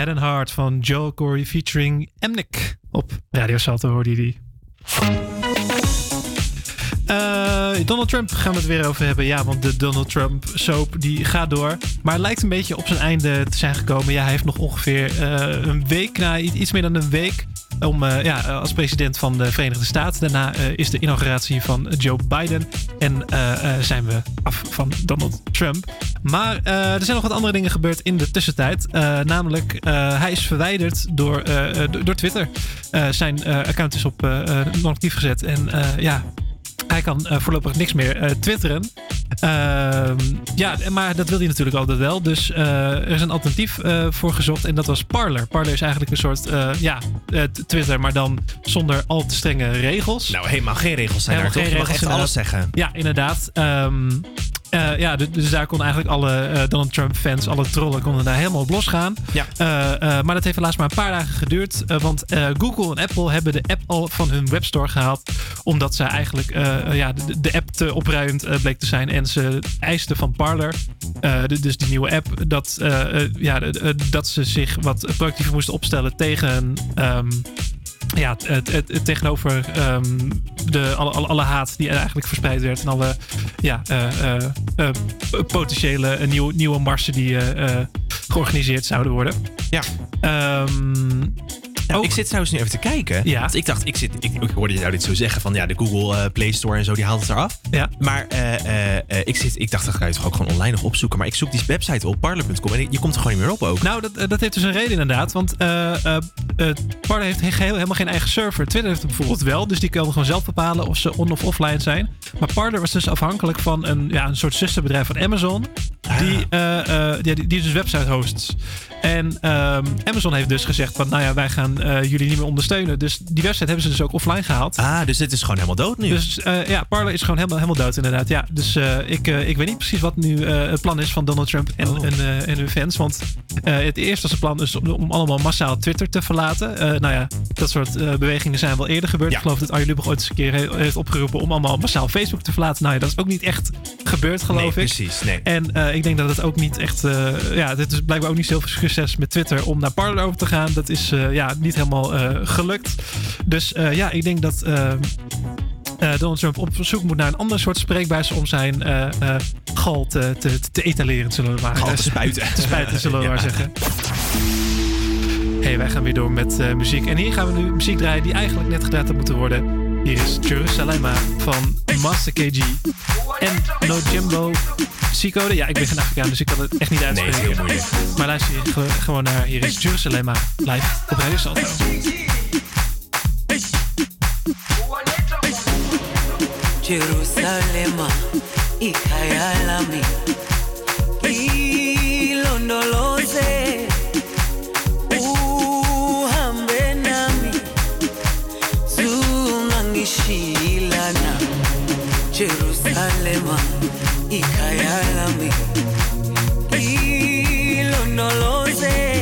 Head and Heart van Joel Corey featuring Emnick. Op Radio Salto hoorde je die. Eh, Donald Trump gaan we het weer over hebben. Ja, want de Donald Trump soap die gaat door. Maar het lijkt een beetje op zijn einde te zijn gekomen. Ja, hij heeft nog ongeveer eh, een week, na iets meer dan een week... Om, eh, ja, als president van de Verenigde Staten. Daarna is de inauguratie van Joe Biden. En zijn we af van Donald Trump. Maar er zijn nog wat andere dingen gebeurd in de tussentijd. Namelijk, hij is verwijderd door, door Twitter. Zijn account is op non-actief gezet. En ja, hij kan eh, voorlopig niks meer eh, twitteren. Ehm, ja, maar dat wil hij natuurlijk altijd wel. Dus eh, er is een alternatief voor gezocht en dat was Parler. Parler is eigenlijk een soort ja, Twitter, maar dan zonder al te strenge regels. Nou, helemaal geen regels zijn Helemaal daar, toch? Je mag echt alles zeggen. Ja, inderdaad. Ehm, eh, ja, du- dus daar kon eigenlijk alle eh, Donald Trump fans, alle trollen, konden daar helemaal op losgaan. Ja. Eh, maar dat heeft helaas maar een paar dagen geduurd. want Google en Apple hebben de app al van hun webstore gehaald. Omdat ze eigenlijk ja, de, de app te opruimend bleek te zijn. En ze eisten van Parler, de- dus die nieuwe app, dat, ja, dat ze zich wat proactiever moesten opstellen tegen. ehm, ja, het, het, het tegenover ehm, de, alle, alle, alle haat die eigenlijk verspreid werd. En alle ja, eh, eh, potentiële nieuwe, nieuwe marsen die georganiseerd zouden worden. Ja. Ehm, ik zit trouwens nu even te kijken. Ja. Want ik dacht, ik, zit, ik, ik hoorde je nou dit zo zeggen van ja, de Google eh, Play Store en zo, die haalt het eraf. Ja. Maar eh, eh, ik, zit, ik dacht, dat ga je toch ook gewoon online nog opzoeken. Maar ik zoek die website op, parler.com, en je komt er gewoon niet meer op ook. Nou, dat, dat heeft dus een reden inderdaad. Want Parler heeft geheel, helemaal geen eigen server. Twitter heeft het bijvoorbeeld wel. Dus die kunnen gewoon zelf bepalen of ze on- of offline zijn. Maar Parler was dus afhankelijk van een, ja, een soort zusterbedrijf van Amazon. Die, eh, eh, die, die dus website hosts. En ehm, Amazon heeft dus gezegd van, nou ja, wij gaan eh, jullie niet meer ondersteunen. Dus die website hebben ze dus ook offline gehaald. Ah, dus dit is gewoon helemaal dood nu. Dus eh, ja, Parler is gewoon helemaal, helemaal dood inderdaad. Ja, dus eh, ik, ik weet niet precies wat nu het plan is van Donald Trump en, Oh. en, en hun fans. Want het eerste was het plan is om, om allemaal massaal Twitter te verlaten. Nou ja, dat soort bewegingen zijn wel eerder gebeurd. Ik geloof dat Arjen Lubach ooit eens een keer he- heeft opgeroepen om allemaal massaal Facebook te verlaten. Nou ja, dat is ook niet echt gebeurd, geloof Nee, ik. precies, nee. En ik denk dat het ook niet echt... ja, dit is blijkbaar ook niet zoveel met Twitter om naar Parler over te gaan. Dat is eh, ja, niet helemaal eh, gelukt. Dus eh, ja, ik denk dat... Donald Trump op zoek moet naar een ander soort spreekbuis om zijn gal te, te, te etaleren, zullen we maar Gal te spuiten. te spuiten, zullen we Ja. maar zeggen. hey, wij gaan weer door met muziek. En hier gaan we nu muziek draaien die eigenlijk net gedraaid had moeten worden. Hier is Jerusalema van Master KG en No Jimbo C-code. Ja, ik ben geen Afrikaan, dus ik kan het echt niet Nee, uitspreken. is heel moeilijk. Maar luister hier ge- gewoon naar. Hier is Jerusalema live op Radio Salto. Jerusalema Jerusalema ikhaya lami ilondoloze uhambe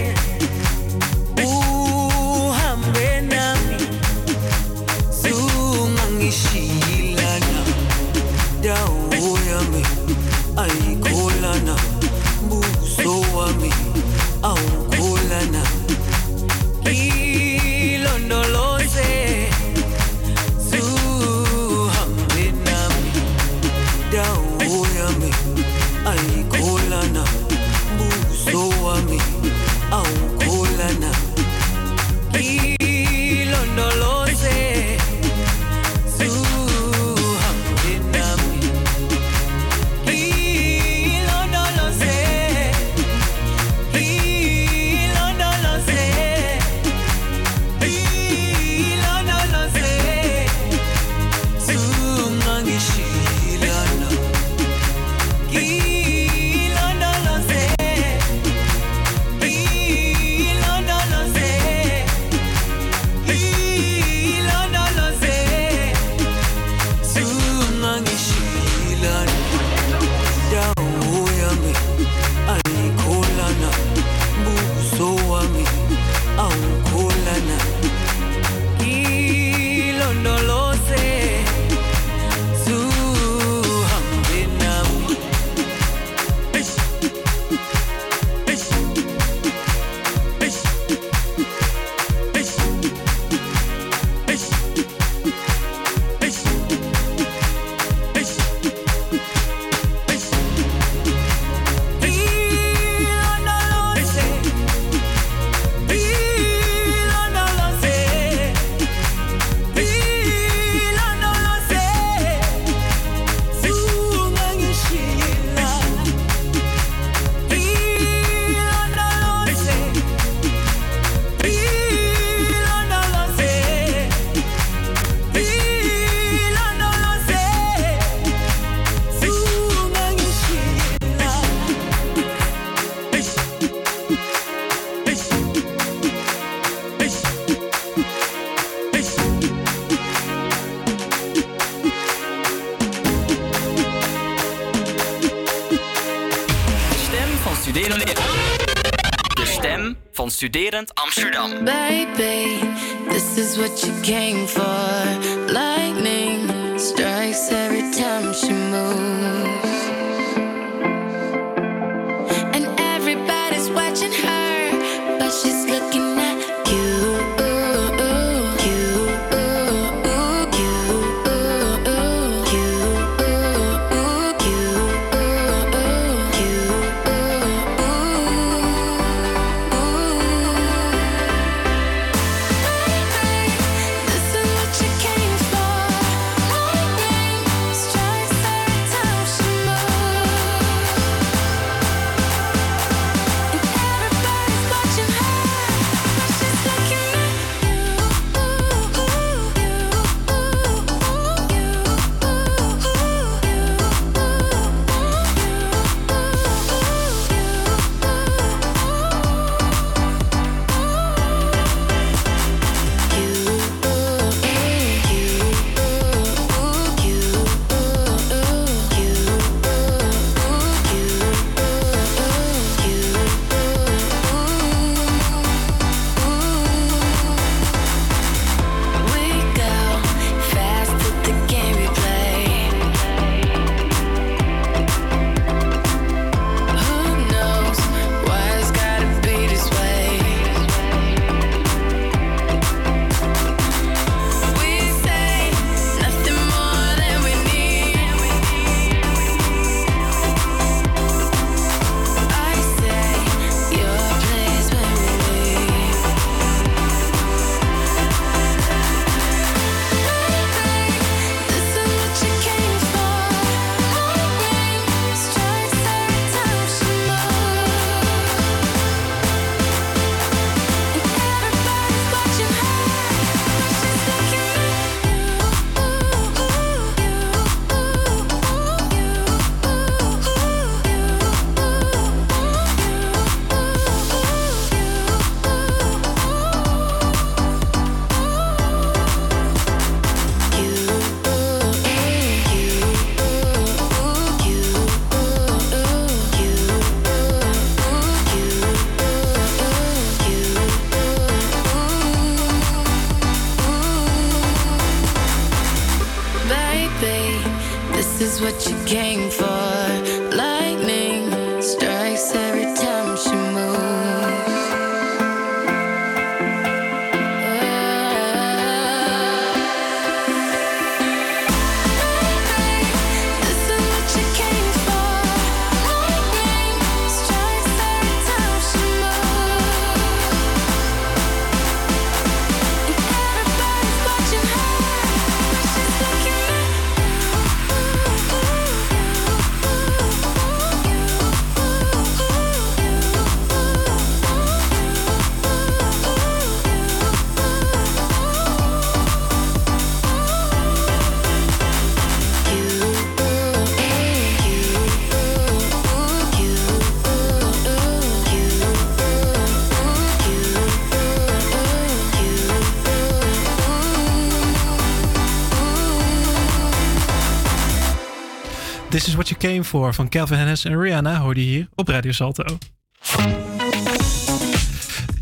what you came for van Calvin Harris en Rihanna hoorde je hier op Radio Salto.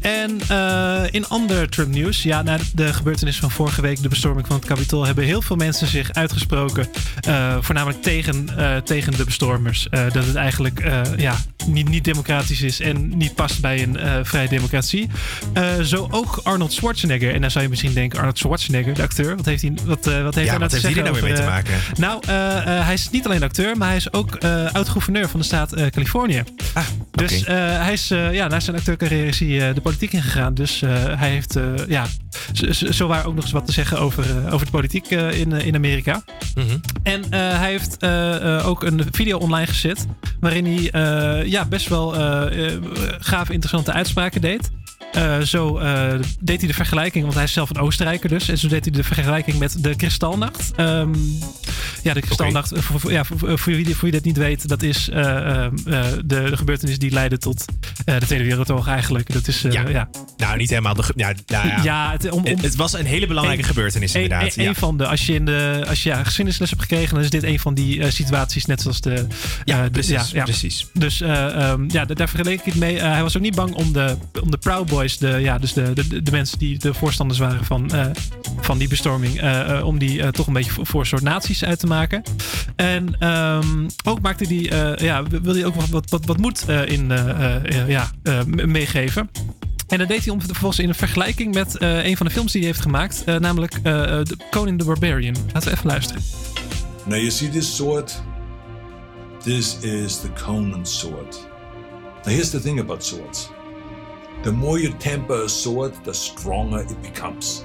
En eh, in ander Trump nieuws, ja, na de gebeurtenissen van vorige week, de bestorming van het Capitool, hebben heel veel mensen zich uitgesproken, eh, voornamelijk tegen, eh, tegen de bestormers. Dat het eigenlijk ja, niet, niet democratisch is en niet past bij een eh, vrije democratie. Eh, zo ook Arnold Schwarzenegger. En dan zou je misschien denken, Arnold Schwarzenegger, de acteur, wat heeft hij, wat, eh, wat heeft Ja, hij nou wat te heeft hij zeggen er nou weer mee te maken? nou, hij is niet alleen acteur, maar hij is ook oud-gouverneur van de staat Californië. Dus eh, hij is, ja, na zijn acteurcarrière is hij de politiek ingegaan. Dus hij heeft, ja, zowaar ook nog eens wat te zeggen over, over de politiek eh, in, eh, Amerika. En eh, hij heeft eh, eh, ook een video online gezet. waarin hij ja, best wel gaaf interessante uitspraken deed. Zo deed hij de vergelijking, want hij is zelf een Oostenrijker dus. En zo deed hij de vergelijking met de Kristalnacht. Ehm, ja, de Kristalnacht, eh, voor, ja, voor, voor wie, voor wie dat niet weet, dat is eh, ehm, eh, de, de gebeurtenis die leidde tot eh, de Tweede Wereldoorlog eigenlijk. Dat is, eh, ja. Nou, niet helemaal. De, ge- ja, nou ja. Ja, het, om, om- Het- was een hele belangrijke gebeurtenis inderdaad. ja. van de, als je, in de, als je ja, geschiedenisles hebt gekregen, dan is dit een van die eh, situaties, net zoals de. Ja, de- precies, precies. Dus eh, ehm, ja, da- daar vergeleek ik het mee. Eh, hij was ook niet bang om de, om de Proud Boys, de, ja, dus de, de, de mensen die de voorstanders waren van, eh, van die bestorming, eh, eh, om die eh, toch een beetje voor, voor een soort naties uit te maken. En ehm, ook maakte die, eh, ja, wil hij ook wat, wat, wat, moed eh, in eh, ja, meegeven. En dat deed hij om vervolgens in een vergelijking met een van de films die hij heeft gemaakt, namelijk de Conan the Barbarian. Laten we even luisteren. Now you see this sword? This is the Conan sword. Now here's the thing about swords. The more you temper a sword, the stronger it becomes.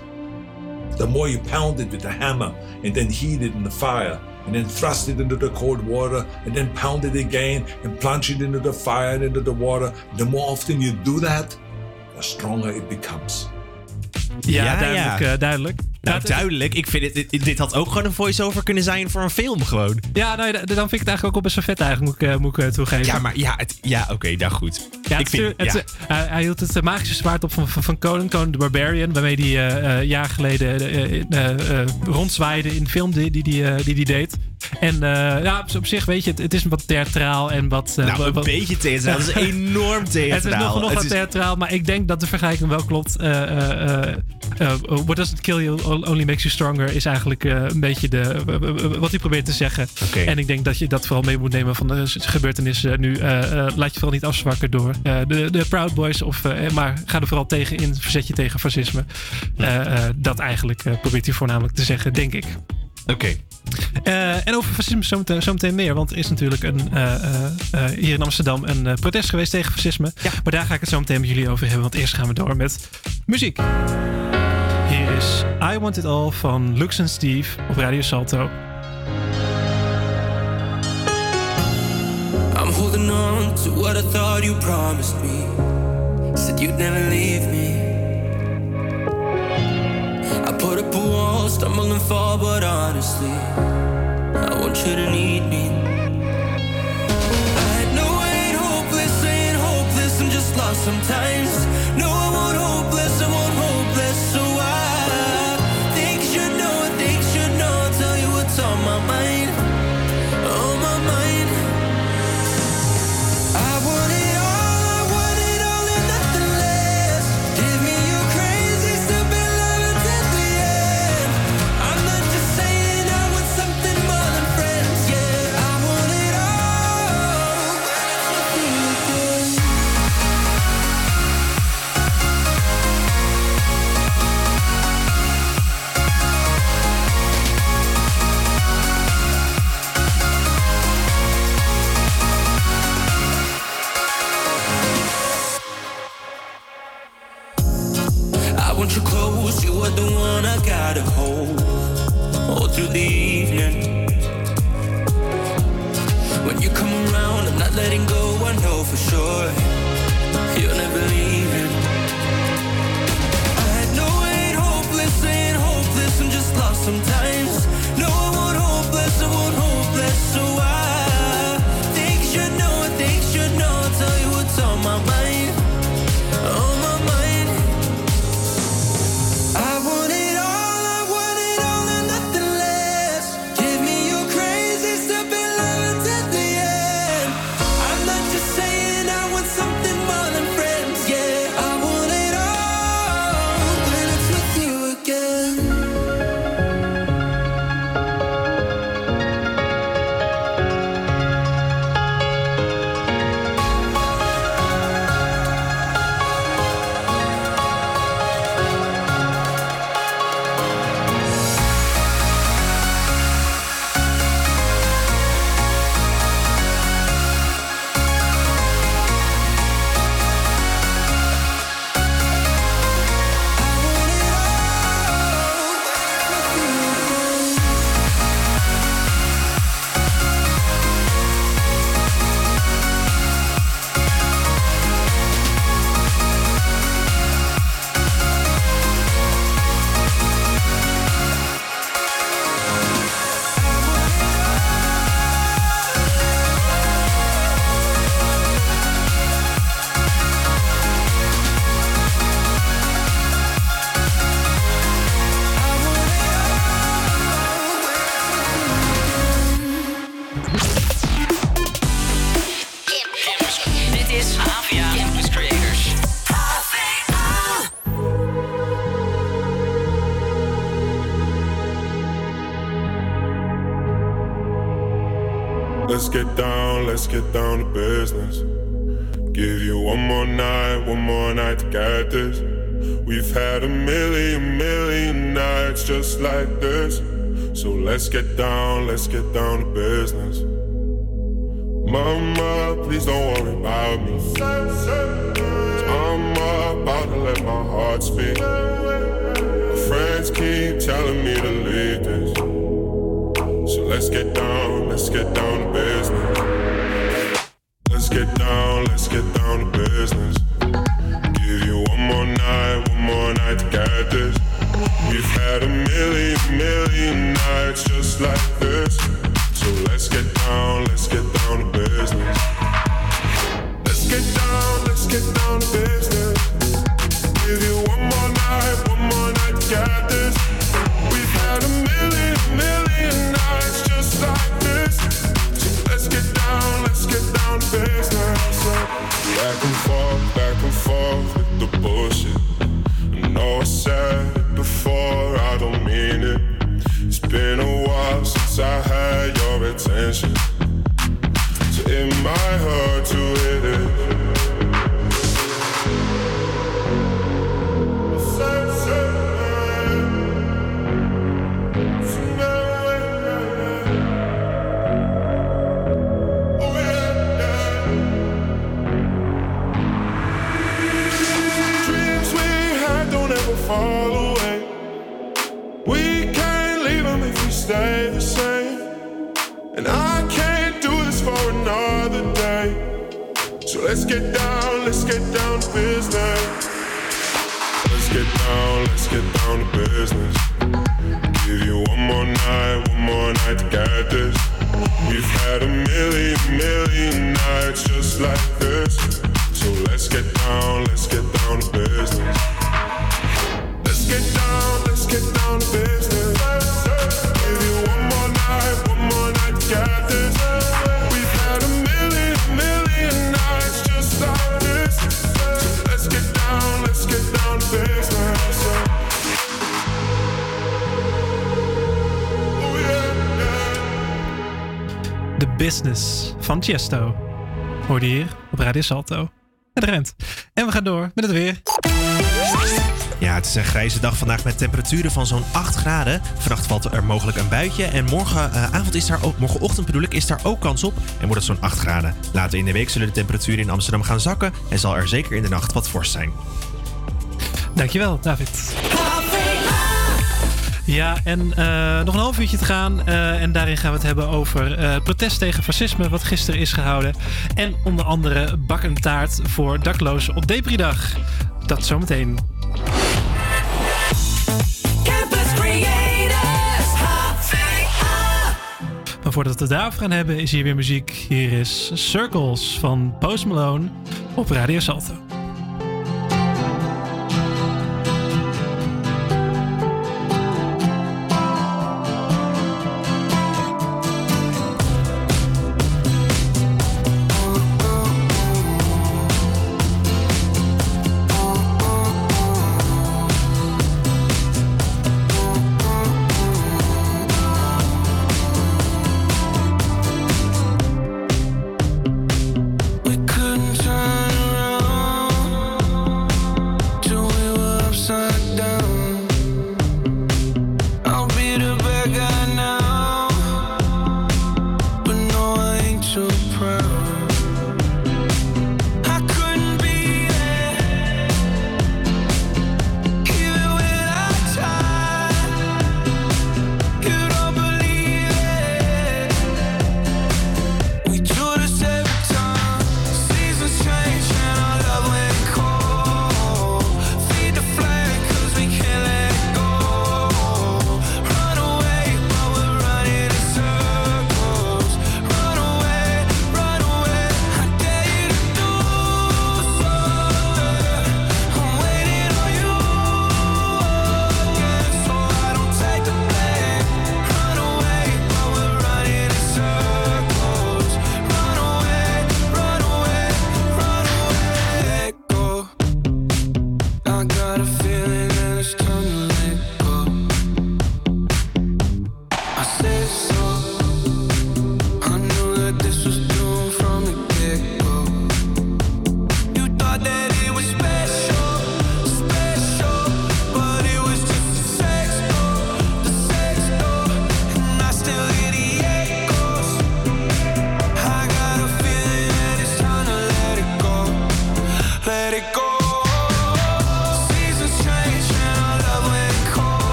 The more you pound it with the hammer and then heat it in the fire and then thrust it into the cold water and then pound it again and plunge it into the fire and into the water. The more often you do that, the stronger it becomes. Ja, duidelijk. eh, duidelijk. Nou, duidelijk. Ik vind het, dit, dit had ook gewoon een voice-over kunnen zijn voor een film gewoon. Ja, nou, ja, dan vind ik het eigenlijk ook wel best wel vet eigenlijk, moet ik, eh, moet ik eh, toegeven. Ja, maar ja, het, ja oké, nou goed. Ja, ik vind, het, ja. eh, hij- hij hield het magische zwaard op van, van, van Conan, Conan the Barbarian, waarmee hij eh, jaar geleden rondzwaaide in de film die, die, die, eh, die die deed. En eh, ja, op, zich, weet je, het, het is wat theatraal en wat... eh, Nou, een wat- beetje theatraal. Het is enorm Het is theatraal. nog, wat is- theatraal, maar ik denk dat de vergelijking wel klopt. Eh, what doesn't kill you only makes you stronger is eigenlijk een beetje de, wat hij probeert te zeggen. En ik denk dat je dat vooral mee moet nemen van de gebeurtenissen nu. Laat je vooral niet afzwakken door de, de Proud Boys. Of, maar ga er vooral tegen in. Verzet je tegen fascisme. Dat eigenlijk probeert hij voornamelijk te zeggen, denk ik. Oké. Eh, en over fascisme zometeen, zometeen meer. Want er is natuurlijk een, eh, eh, eh, hier in Amsterdam een protest geweest tegen fascisme. Maar daar ga ik het zo meteen met jullie over hebben. Want eerst gaan we door met muziek. Hier is I Want It All van Lux en Steve op Radio Salto. I'm holding on to what I thought you promised me. Said you'd never leave me. I put up a wall, stumble and fall, but honestly, I want you to need me. I know I ain't hopeless, ain't hopeless, I'm just lost sometimes. No, I won't hopeless, got a hold all through the evening. When you come around, I'm not letting go, I know for sure you're never leaving. I had no way, hopeless, ain't hopeless, I'm just lost sometimes. Business van Chesto. Hoorde je hier op Radio Salto. Het rent. En we gaan door met het weer. Ja, het is een grijze dag vandaag met temperaturen van zo'n 8 graden. Vannacht valt er mogelijk een buitje. En morgenavond eh, is daar ook, morgenochtend bedoel ik, is daar ook kans op. En wordt het zo'n 8 graden. Later in de week zullen de temperaturen in Amsterdam gaan zakken. En zal er zeker in de nacht wat vorst zijn. Dankjewel, David. Ja, en eh, nog een half uurtje te gaan. Eh, en daarin gaan we het hebben over uh, protest tegen fascisme, wat gisteren is gehouden. En onder andere bak en taart voor daklozen op Depridag. Dat zometeen. Campus Maar voordat we het daarover gaan hebben, is hier weer muziek. Hier is Circles van Post Malone op Radio Salto.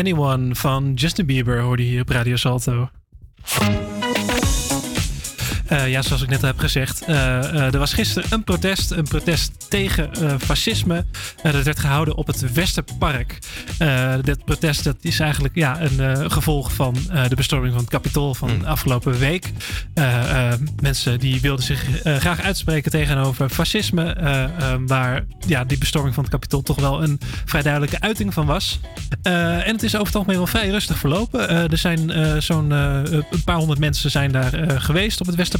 Anyone van Justin Bieber hoorde je hier op Radio Salto. Eh, ja, zoals ik net heb gezegd, eh, eh, er was gisteren een protest. Een protest tegen fascisme. Dat werd gehouden op het Westerpark. Dit protest dat is eigenlijk ja, een gevolg van de bestorming van het Capitool van afgelopen week. Mensen die wilden zich graag uitspreken tegenover fascisme. waar ja, die bestorming van het Capitool toch wel een vrij duidelijke uiting van was. En het is over het algemeen wel vrij rustig verlopen. Er zijn zo'n een paar honderd mensen zijn daar geweest op het Westerpark.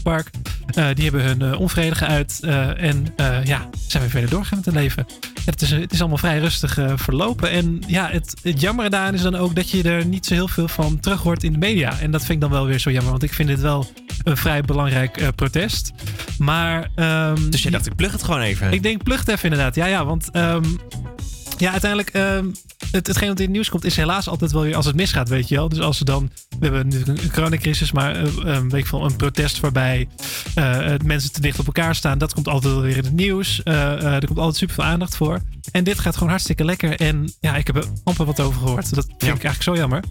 Eh, die hebben hun eh, onvrede geuit. eh, en ja, zijn weer verder doorgaan met hun leven. Het is, het is allemaal vrij rustig verlopen. En ja, het, het jammer daaraan is dan ook dat je er niet zo heel veel van terug hoort in de media. En dat vind ik dan wel weer zo jammer. Want ik vind dit wel een vrij belangrijk protest. Maar... ehm, Dus jij dacht, ik plug het gewoon even. ik denk, plug het even inderdaad. Ja, ja, want ehm, ja, uiteindelijk, ehm, het, hetgeen wat in het nieuws komt, is helaas altijd wel weer als het misgaat, weet je wel. Dus als ze dan, we hebben natuurlijk een coronacrisis, maar eh, een weet ik veel, een protest waarbij eh, mensen te dicht op elkaar staan, dat komt altijd wel weer in het nieuws. Eh, eh, er komt altijd super veel aandacht voor. En dit gaat gewoon hartstikke lekker. En ja, ik heb er amper wat over gehoord. Dat vind ik eigenlijk zo jammer.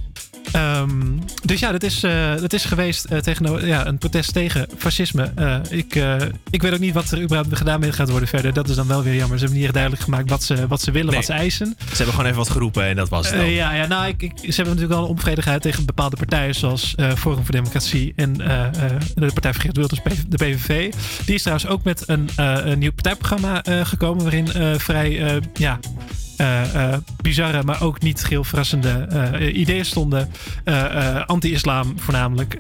Ehm, dus ja, dat is, eh, dat is geweest eh, tegen ja, een protest tegen fascisme. Eh, ik, ik weet ook niet wat er überhaupt gedaan mee gaat worden verder. Dat is dan wel weer jammer. Ze hebben niet echt duidelijk gemaakt wat ze, wat ze willen, Nee. wat ze eisen. Ze hebben gewoon even wat geroepen en dat was het dan. Ja, ja, nou, ik, ik, ze hebben natuurlijk wel een onvrede gehad tegen bepaalde partijen, zoals Forum voor Democratie en de Partij voor Geert de PVV. Die is trouwens ook met een, een nieuw partijprogramma gekomen, waarin vrij, ja. Eh, eh, bizarre, maar ook niet geheel verrassende eh, ideeën stonden. Anti-islam voornamelijk.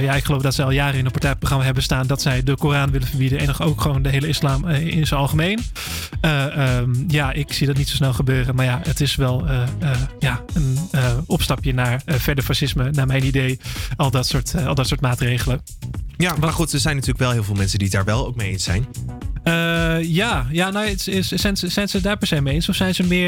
Ja, ik geloof dat ze al jaren in een partijprogramma hebben staan dat zij de Koran willen verbieden en nog ook gewoon de hele islam in zijn algemeen. Eh, ehm, ja, ik zie dat niet zo snel gebeuren, maar ja, het is wel ja, een opstapje naar verder fascisme, naar mijn idee. Al dat soort, al dat soort maatregelen. Ja, maar goed, er zijn natuurlijk wel heel veel mensen die het daar wel ook mee eens zijn. Ja, ja nou, het is, zijn, ze, zijn ze daar per se mee eens? Of zijn ze meer...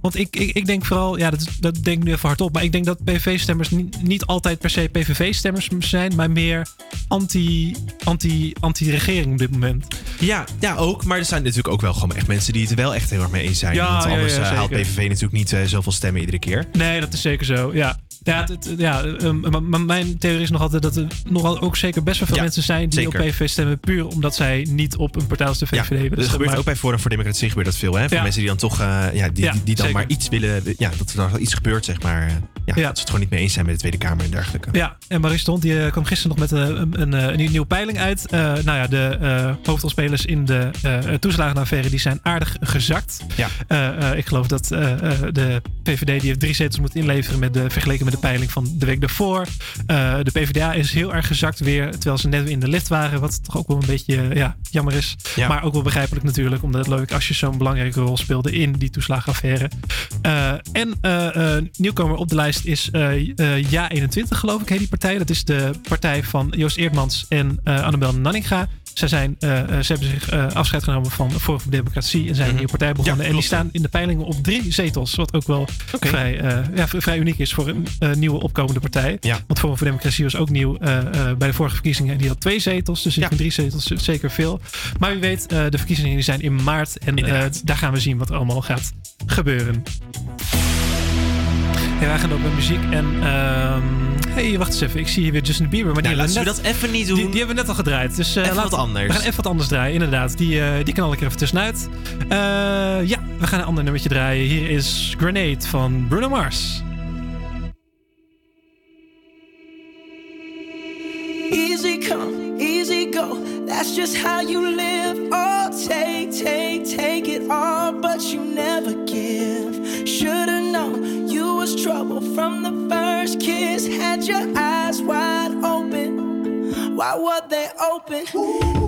Want ik, ik, ik denk vooral... Ja, dat, dat denk ik nu even hardop. Maar ik denk dat PVV-stemmers niet, niet altijd per se PVV-stemmers zijn. Maar meer anti, anti, anti-regering op dit moment. Ja, ja, ook. Maar er zijn natuurlijk ook wel gewoon echt mensen die het er wel echt heel erg mee eens zijn. Ja, Want anders ja, eh, haalt. PVV natuurlijk niet eh, zoveel stemmen iedere keer. Nee, dat is zeker zo. Ja. Ja, het- ja um, maar- mijn theorie is nog altijd dat er nogal ook zeker best wel veel Ja, mensen zijn die zeker. op PVV stemmen. Puur omdat zij niet op een partij als de VVD dat Dus gebeurt maar- ook bij Forum voor Democratie gebeurt dat veel. Hè? Voor Ja. mensen die dan toch, eh, ja, die, die, die dan zeker. maar iets willen, ja, dat er dan iets gebeurt, zeg maar. eh, Ja, Dat ze het gewoon niet mee eens zijn met de Tweede Kamer en dergelijke. Ja, en Hond die eh, kwam gisteren nog met een, een, een, een nieuwe peiling uit. Nou ja, de hoofdrolspelers in de toeslagenaffaire die zijn aardig gezakt. Ja. Ik geloof dat de VVD die heeft drie zetels moeten inleveren met de, vergeleken met de peiling van de week daarvoor. Eh, de PvdA is heel erg gezakt weer, terwijl ze net weer in de lift waren. Wat toch ook wel een beetje eh, ja, jammer is. Ja. Maar ook wel begrijpelijk natuurlijk, omdat het leuk als je zo'n belangrijke rol speelde in die toeslagenaffaire. Eh, en nieuwkomer op de lijst is eh eh, Ja21, geloof ik, heet die partij. Dat is de partij van Joost Eerdmans en Annabel Nanninga. Zij zijn, eh, eh, ze hebben zich eh, afscheid genomen van Forum voor Democratie en zijn een nieuwe partij begonnen. en die staan in de peilingen op drie zetels. Wat ook wel vrij, ja, vrij uniek is voor een nieuwe opkomende partij. Want Forum voor Democratie was ook nieuw bij de vorige verkiezingen. En die had twee zetels. Dus ik vind drie zetels zeker veel. Maar wie weet, de verkiezingen die zijn in maart. En daar gaan we zien wat er allemaal gaat gebeuren. Ja, wij gaan ook met muziek. En ehm hey, wacht eens even. Ik zie hier weer Justin Bieber. Maar die Nou, hebben laten we net- dat even niet doen. Die, die hebben we net al gedraaid. Dus, eh, Even laten- wat anders. We gaan even wat anders draaien, inderdaad. Die, eh, die knal ik er even tussenuit. Eh, ja, we gaan een ander nummertje draaien. Hier is Grenade van Bruno Mars. Easy come, easy go. That's just how you live. Oh, take, take, take it all, but you never give. Should've known was trouble from the first kiss. Had your eyes wide open. Why were they open? Gave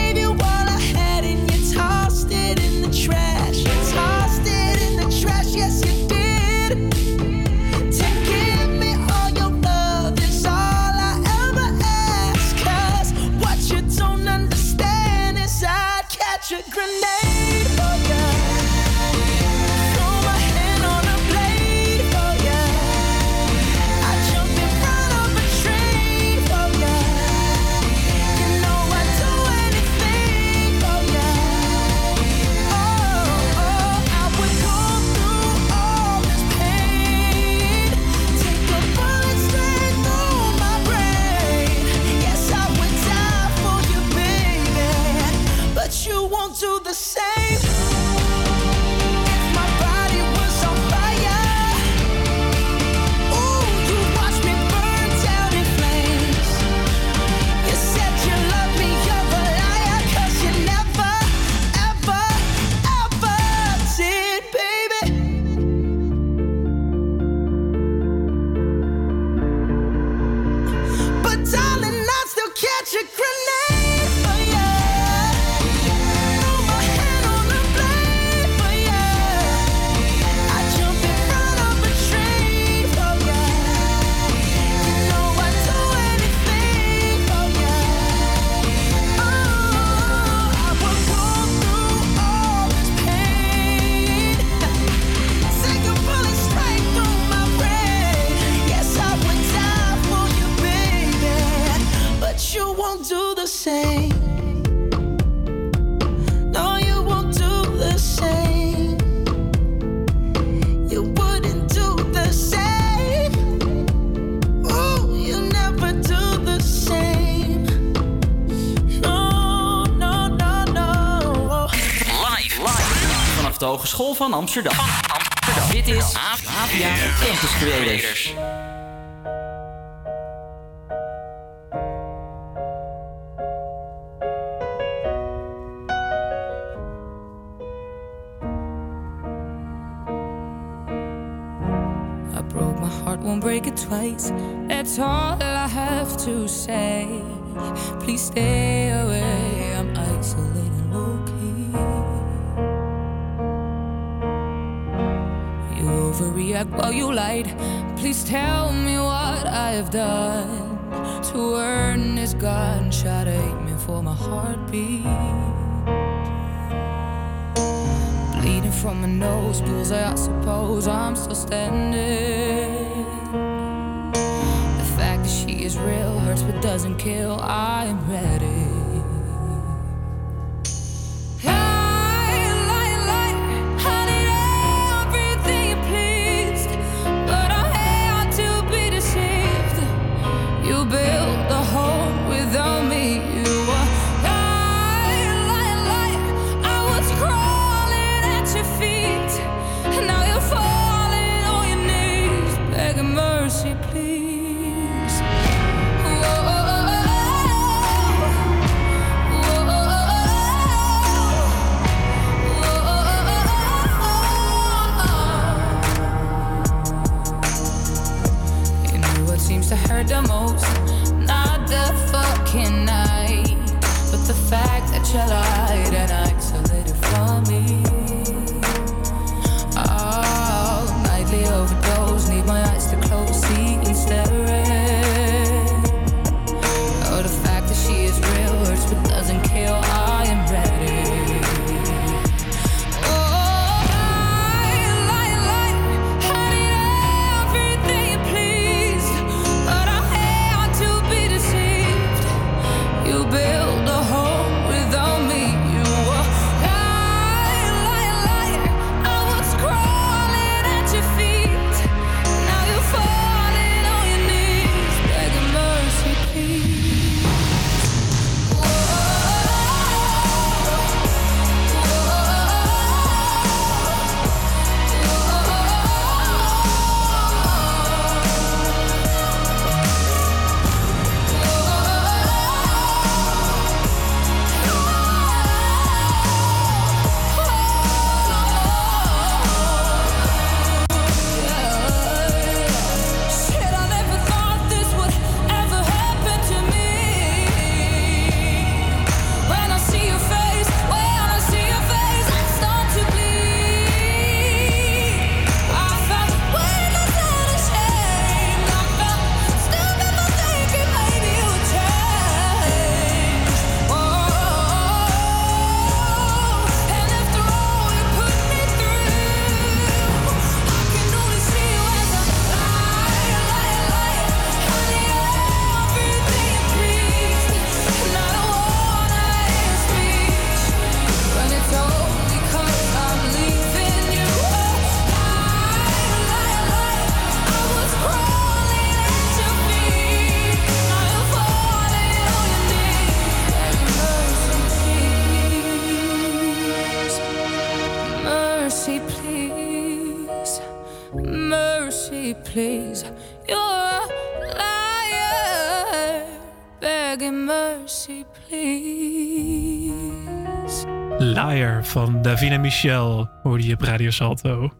Hogeschool van Amsterdam. Van Amsterdam. Dit is APIA Campus Creators. break it twice. That's all I have to say. Please stay away. back while you lied. Please tell me what I have done to earn this gunshot me for my heartbeat. Bleeding from my nose, bullseye, I suppose I'm still standing. The fact that she is real hurts but doesn't kill, I'm ready. Coachella Liar van Davina Michel hoorde je op Radio Salto.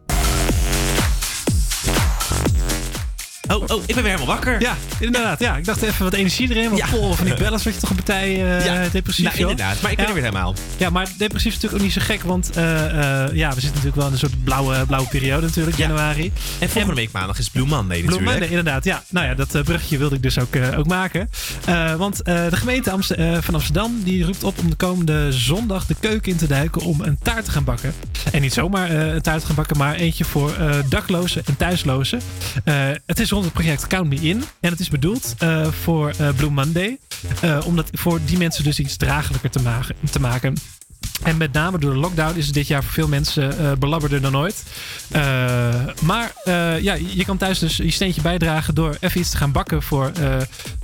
Oh, oh, ik ben weer helemaal wakker. Ja, inderdaad. Ja, ik dacht even wat energie erin. Want Ja. Paul van die bellen wat je toch een partij eh, Ja. depressief Nou, inderdaad. Maar ik ben er weer helemaal. Ja, maar depressief is natuurlijk ook niet zo gek. Want eh, eh, ja, we zitten natuurlijk wel in een soort blauwe, blauwe periode natuurlijk, januari. En volgende week maandag is Blue Monday Blue natuurlijk. Monday, inderdaad. Ja, nou ja, dat bruggetje wilde ik dus ook, ook maken. Want de gemeente van Amsterdam die roept op om de komende zondag de keuken in te duiken om een taart te gaan bakken. En niet zomaar een taart te gaan bakken, maar eentje voor daklozen en thuislozen. Het is rond het project Count Me In. En het is bedoeld eh, voor eh, Blue Monday. Eh, om dat voor die mensen dus iets draaglijker te, te maken. En met name door de lockdown is het dit jaar voor veel mensen eh belabberder dan ooit. Eh, maar eh, ja, je kan thuis dus je steentje bijdragen door even iets te gaan bakken voor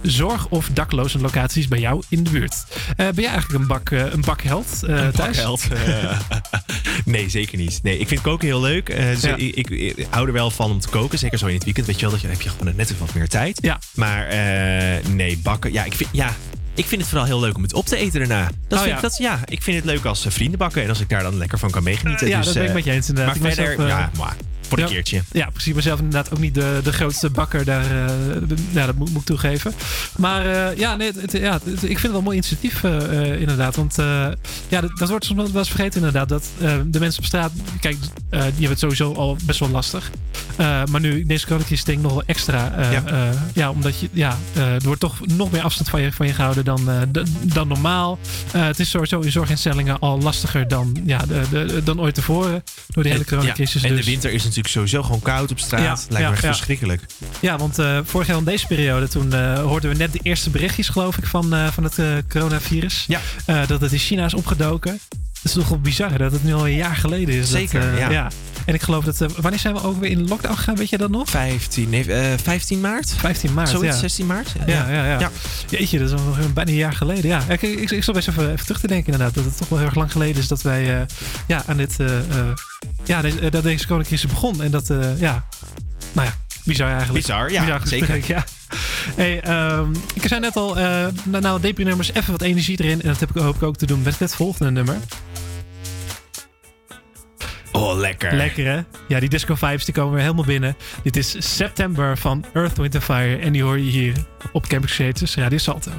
zorg- of dakloze locaties bij jou in de buurt. Ben jij eigenlijk een, bak, een bakheld Een thuis? bakheld. nee, zeker niet. Nee, ik vind koken heel leuk. Dus Ja. ik, ik, ik hou er wel van om te koken. Zeker zo in het weekend. Weet je wel, dat je, dan heb je gewoon net even wat meer tijd. Ja. Maar nee, bakken. Ja ik, vind, ja, ik vind het vooral heel leuk om het op te eten daarna. Dat Oh, vind ja. Ik, dat, ja, ik vind het leuk als eh, vrienden bakken. En als ik daar dan lekker van kan meegenieten. Ja, dus, dat ben ik eh, met je eens inderdaad. Maar Ik verder, eh, ja, maar voor een Ja. keertje. Ja, precies. Maar zelf inderdaad ook niet de, de grootste bakker daar. eh, de- ja, dat moet, moet ik toegeven. Maar eh, ja, nee, het, het- ja, het- ik vind het wel een mooi initiatief eh, inderdaad. Want ja, dat, dat wordt soms wel eens vergeten inderdaad. Dat de mensen op straat, kijk, die hebben het sowieso al best wel lastig. Maar nu, deze coronacrisis denk ik nog wel extra. Ja. ja. omdat je, ja, er wordt toch nog meer afstand van je, van je gehouden dan, dan normaal. Het is sowieso in zorginstellingen al lastiger dan, ja, de, de, dan ooit tevoren. Door de hele En- ja, coronacrisis. en de dus. winter is natuurlijk sowieso gewoon koud op straat. Ja, Lijkt me echt ja. verschrikkelijk. Ja, want eh, vorig jaar in deze periode, toen eh, hoorden we net de eerste berichtjes, geloof ik, van, eh, van het coronavirus. Ja. Dat het in China is opgedoken. Dat is toch wel bizar dat het nu al een jaar geleden is. Zeker, dat, ja. En ik geloof dat. eh, wanneer zijn we ook weer in lockdown gegaan? Weet je dat nog? 15, nee, eh, 15 maart? 15 maart. Zoiets, ja. 16 maart? Ja, ja, ja. Ja. Jeetje, dat is al bijna een jaar geleden. Ja, ik, ik, ik best even, even terug te denken inderdaad. Dat het toch wel heel erg lang geleden is dat wij eh, ja, aan dit... eh, eh, ja, deze, eh, dat deze coronacrisis begon. En dat, eh, ja... Nou ja, bizar eigenlijk. Bizar, ja, gesprek, zeker. ja. Hey, ehm, ik zei net al, eh nou, nou depri-nummers, even wat energie erin. En dat heb ik, hoop ik ook te doen met het volgende nummer. Oh, lekker. Lekker hè? Ja, die disco vibes die komen weer helemaal binnen. Dit is September van Earth, Wind Fire. En die hoor je hier op Campus Creators Radio Salto.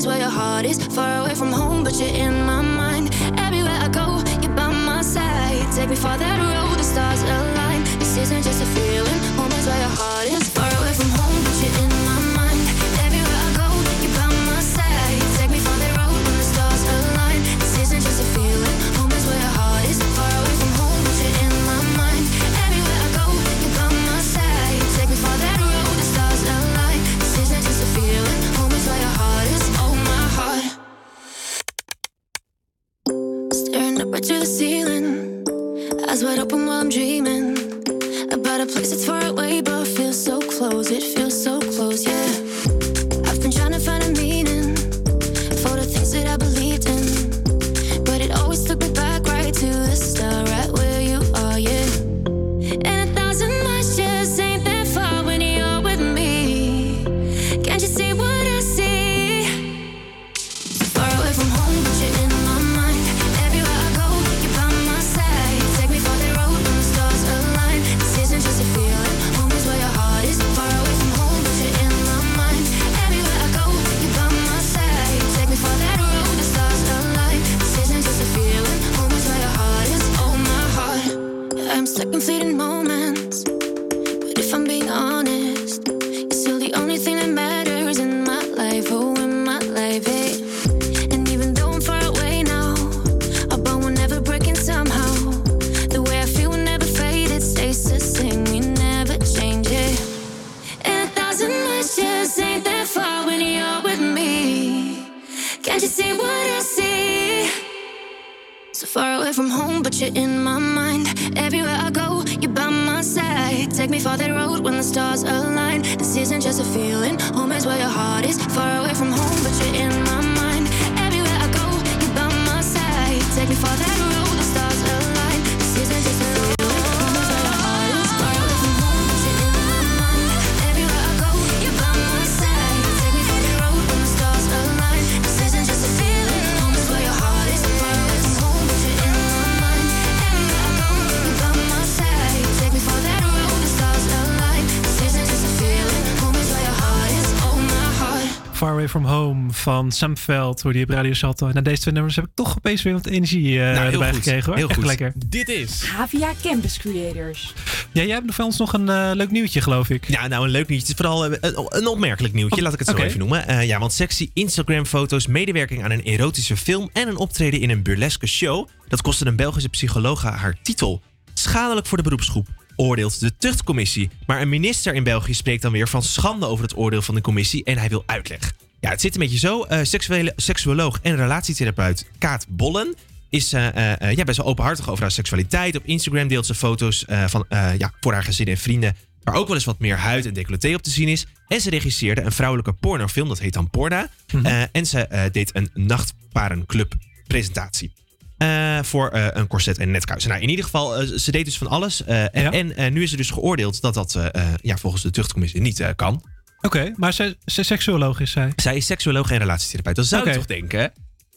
Is where your heart is. Far away from home, but you're in my mind. Everywhere I go, you're by my side. Take me for van Sam Veld, hoor die op Radio Salto. En na deze twee nummers heb ik toch opeens weer wat energie eh, Nou, heel erbij goed. gekregen hoor. Heel Echt goed. lekker. Dit is... Havia Campus Creators. Ja, jij hebt voor ons nog een eh, leuk nieuwtje geloof ik. Ja, nou een leuk nieuwtje. Het is vooral eh, een, een opmerkelijk nieuwtje, laat ik het zo even noemen. Eh, ja, want sexy Instagram-foto's, medewerking aan een erotische film en een optreden in een burlesque show. Dat kostte een Belgische psychologe haar titel. Schadelijk voor de beroepsgroep, oordeelt de tuchtcommissie. Maar een minister in België spreekt dan weer van schande over het oordeel van de commissie en hij wil uitleg. Ja, het zit een beetje zo. Eh, seksuele, seksuoloog en relatietherapeut Kaat Bollen is eh, eh, ja, best wel openhartig over haar seksualiteit. Op Instagram deelt ze foto's van, ja, voor haar gezin en vrienden. Waar ook wel eens wat meer huid en decolleté op te zien is. En ze regisseerde een vrouwelijke pornofilm, dat heet dan Porna. Eh, en ze deed een nachtparenclub presentatie. Voor een corset en netkousen. Nou, in ieder geval, ze deed dus van alles. en en nu is er dus geoordeeld dat dat ja, volgens de tuchtcommissie niet kan. Oké, maar zij, zij seksuoloog is zij. Zij is seksuoloog en relatietherapeut. Dan zou je toch denken...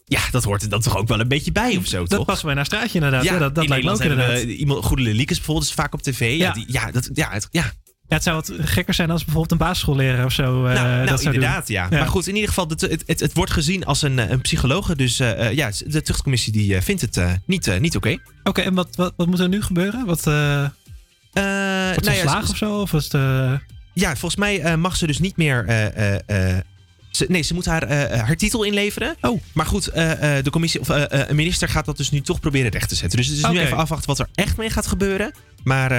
Ja, dat hoort er dan toch ook wel een beetje bij of zo, Dat toch? past bij naar straatje inderdaad. Ja, dat, dat in lijkt me ook inderdaad. we iemand, Goede Leliekes bijvoorbeeld, is vaak op tv. Ja, Ja. die, ja, dat, ja, het, ja. Ja, het zou wat gekker zijn als bijvoorbeeld een basisschoolleraar of zo. eh, nou, nou, dat zou inderdaad, ja. Maar goed, in ieder geval, het, het, het, het wordt gezien als een, eh, een psychologe. Dus eh, ja, de tuchtcommissie die, vindt het niet, niet oké. Oké, en wat, wat, wat moet er nu gebeuren? Wat, Eh, wordt ze nou ja, ze- of zo? Of is het, Ja, volgens mij eh, mag ze dus niet meer. eh, eh, ze, nee, ze moet haar, haar titel inleveren. Oh. Maar goed, de commissie of een minister gaat dat dus nu toch proberen recht te zetten. Dus het is nu even afwachten wat er echt mee gaat gebeuren. Maar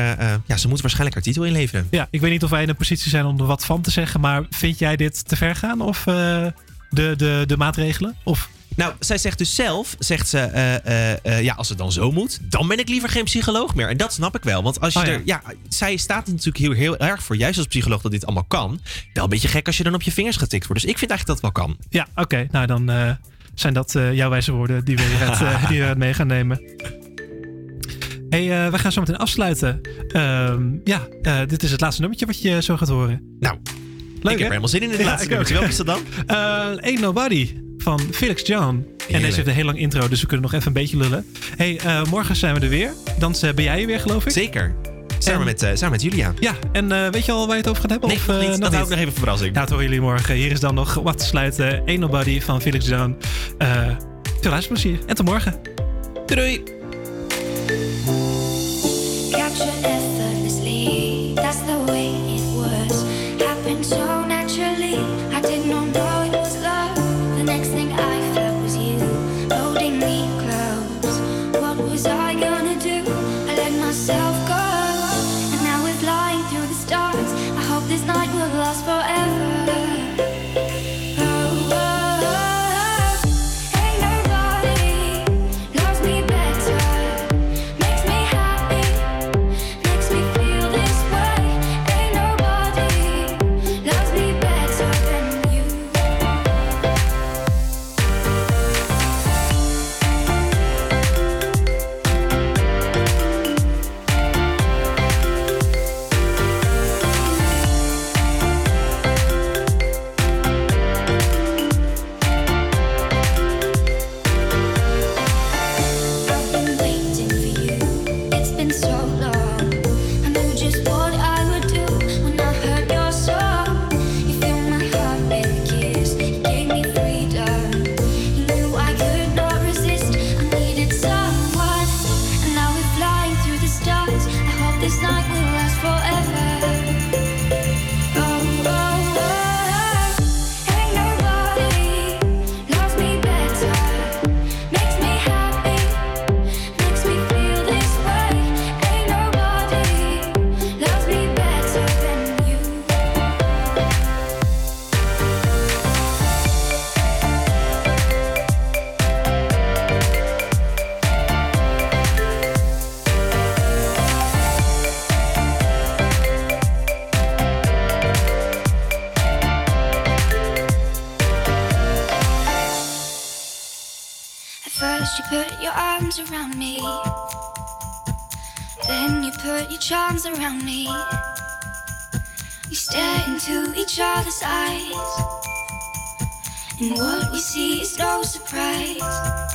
ja, ze moet waarschijnlijk haar titel inleveren. Ja, ik weet niet of wij in een positie zijn om er wat van te zeggen. Maar vind jij dit te ver gaan? Of de, de, de maatregelen? Of Nou, zij zegt dus zelf, zegt ze, eh, eh, eh, ja, als het dan zo moet, dan ben ik liever geen psycholoog meer. En dat snap ik wel. Want als je Oh ja. er, ja, zij staat natuurlijk heel, heel erg voor, juist als psycholoog, dat dit allemaal kan. Wel een beetje gek als je dan op je vingers getikt wordt. Dus ik vind eigenlijk dat het wel kan. Ja, oké. Nou, dan zijn dat jouw wijze woorden die we hieruit, mee gaan nemen. hey, we gaan zo meteen afsluiten. Ehm, ja, dit is het laatste nummertje wat je zo gaat horen. Nou, Leuk, ik heb er helemaal zin in in het Ja, laatste nummertje. Welke is dat dan? Eh, Ain't Nobody van Felix John. En deze heeft een heel lang intro, dus we kunnen nog even een beetje lullen. hey, eh, morgen zijn we er weer. Dan eh, ben jij er weer, geloof ik. Zeker. Samen, met, eh, samen met Julia. Ja, en weet je al waar je het over gaat hebben? Nee, of. Dat hou ik nog even verrassing. Nou, dat horen jullie morgen. Hier is dan nog wat te sluiten. Ain't Nobody van Felix John. Eh veel luisterplezier. En tot morgen. Doei doei. Charms around me. We stare into each other's eyes. And what we see is no surprise.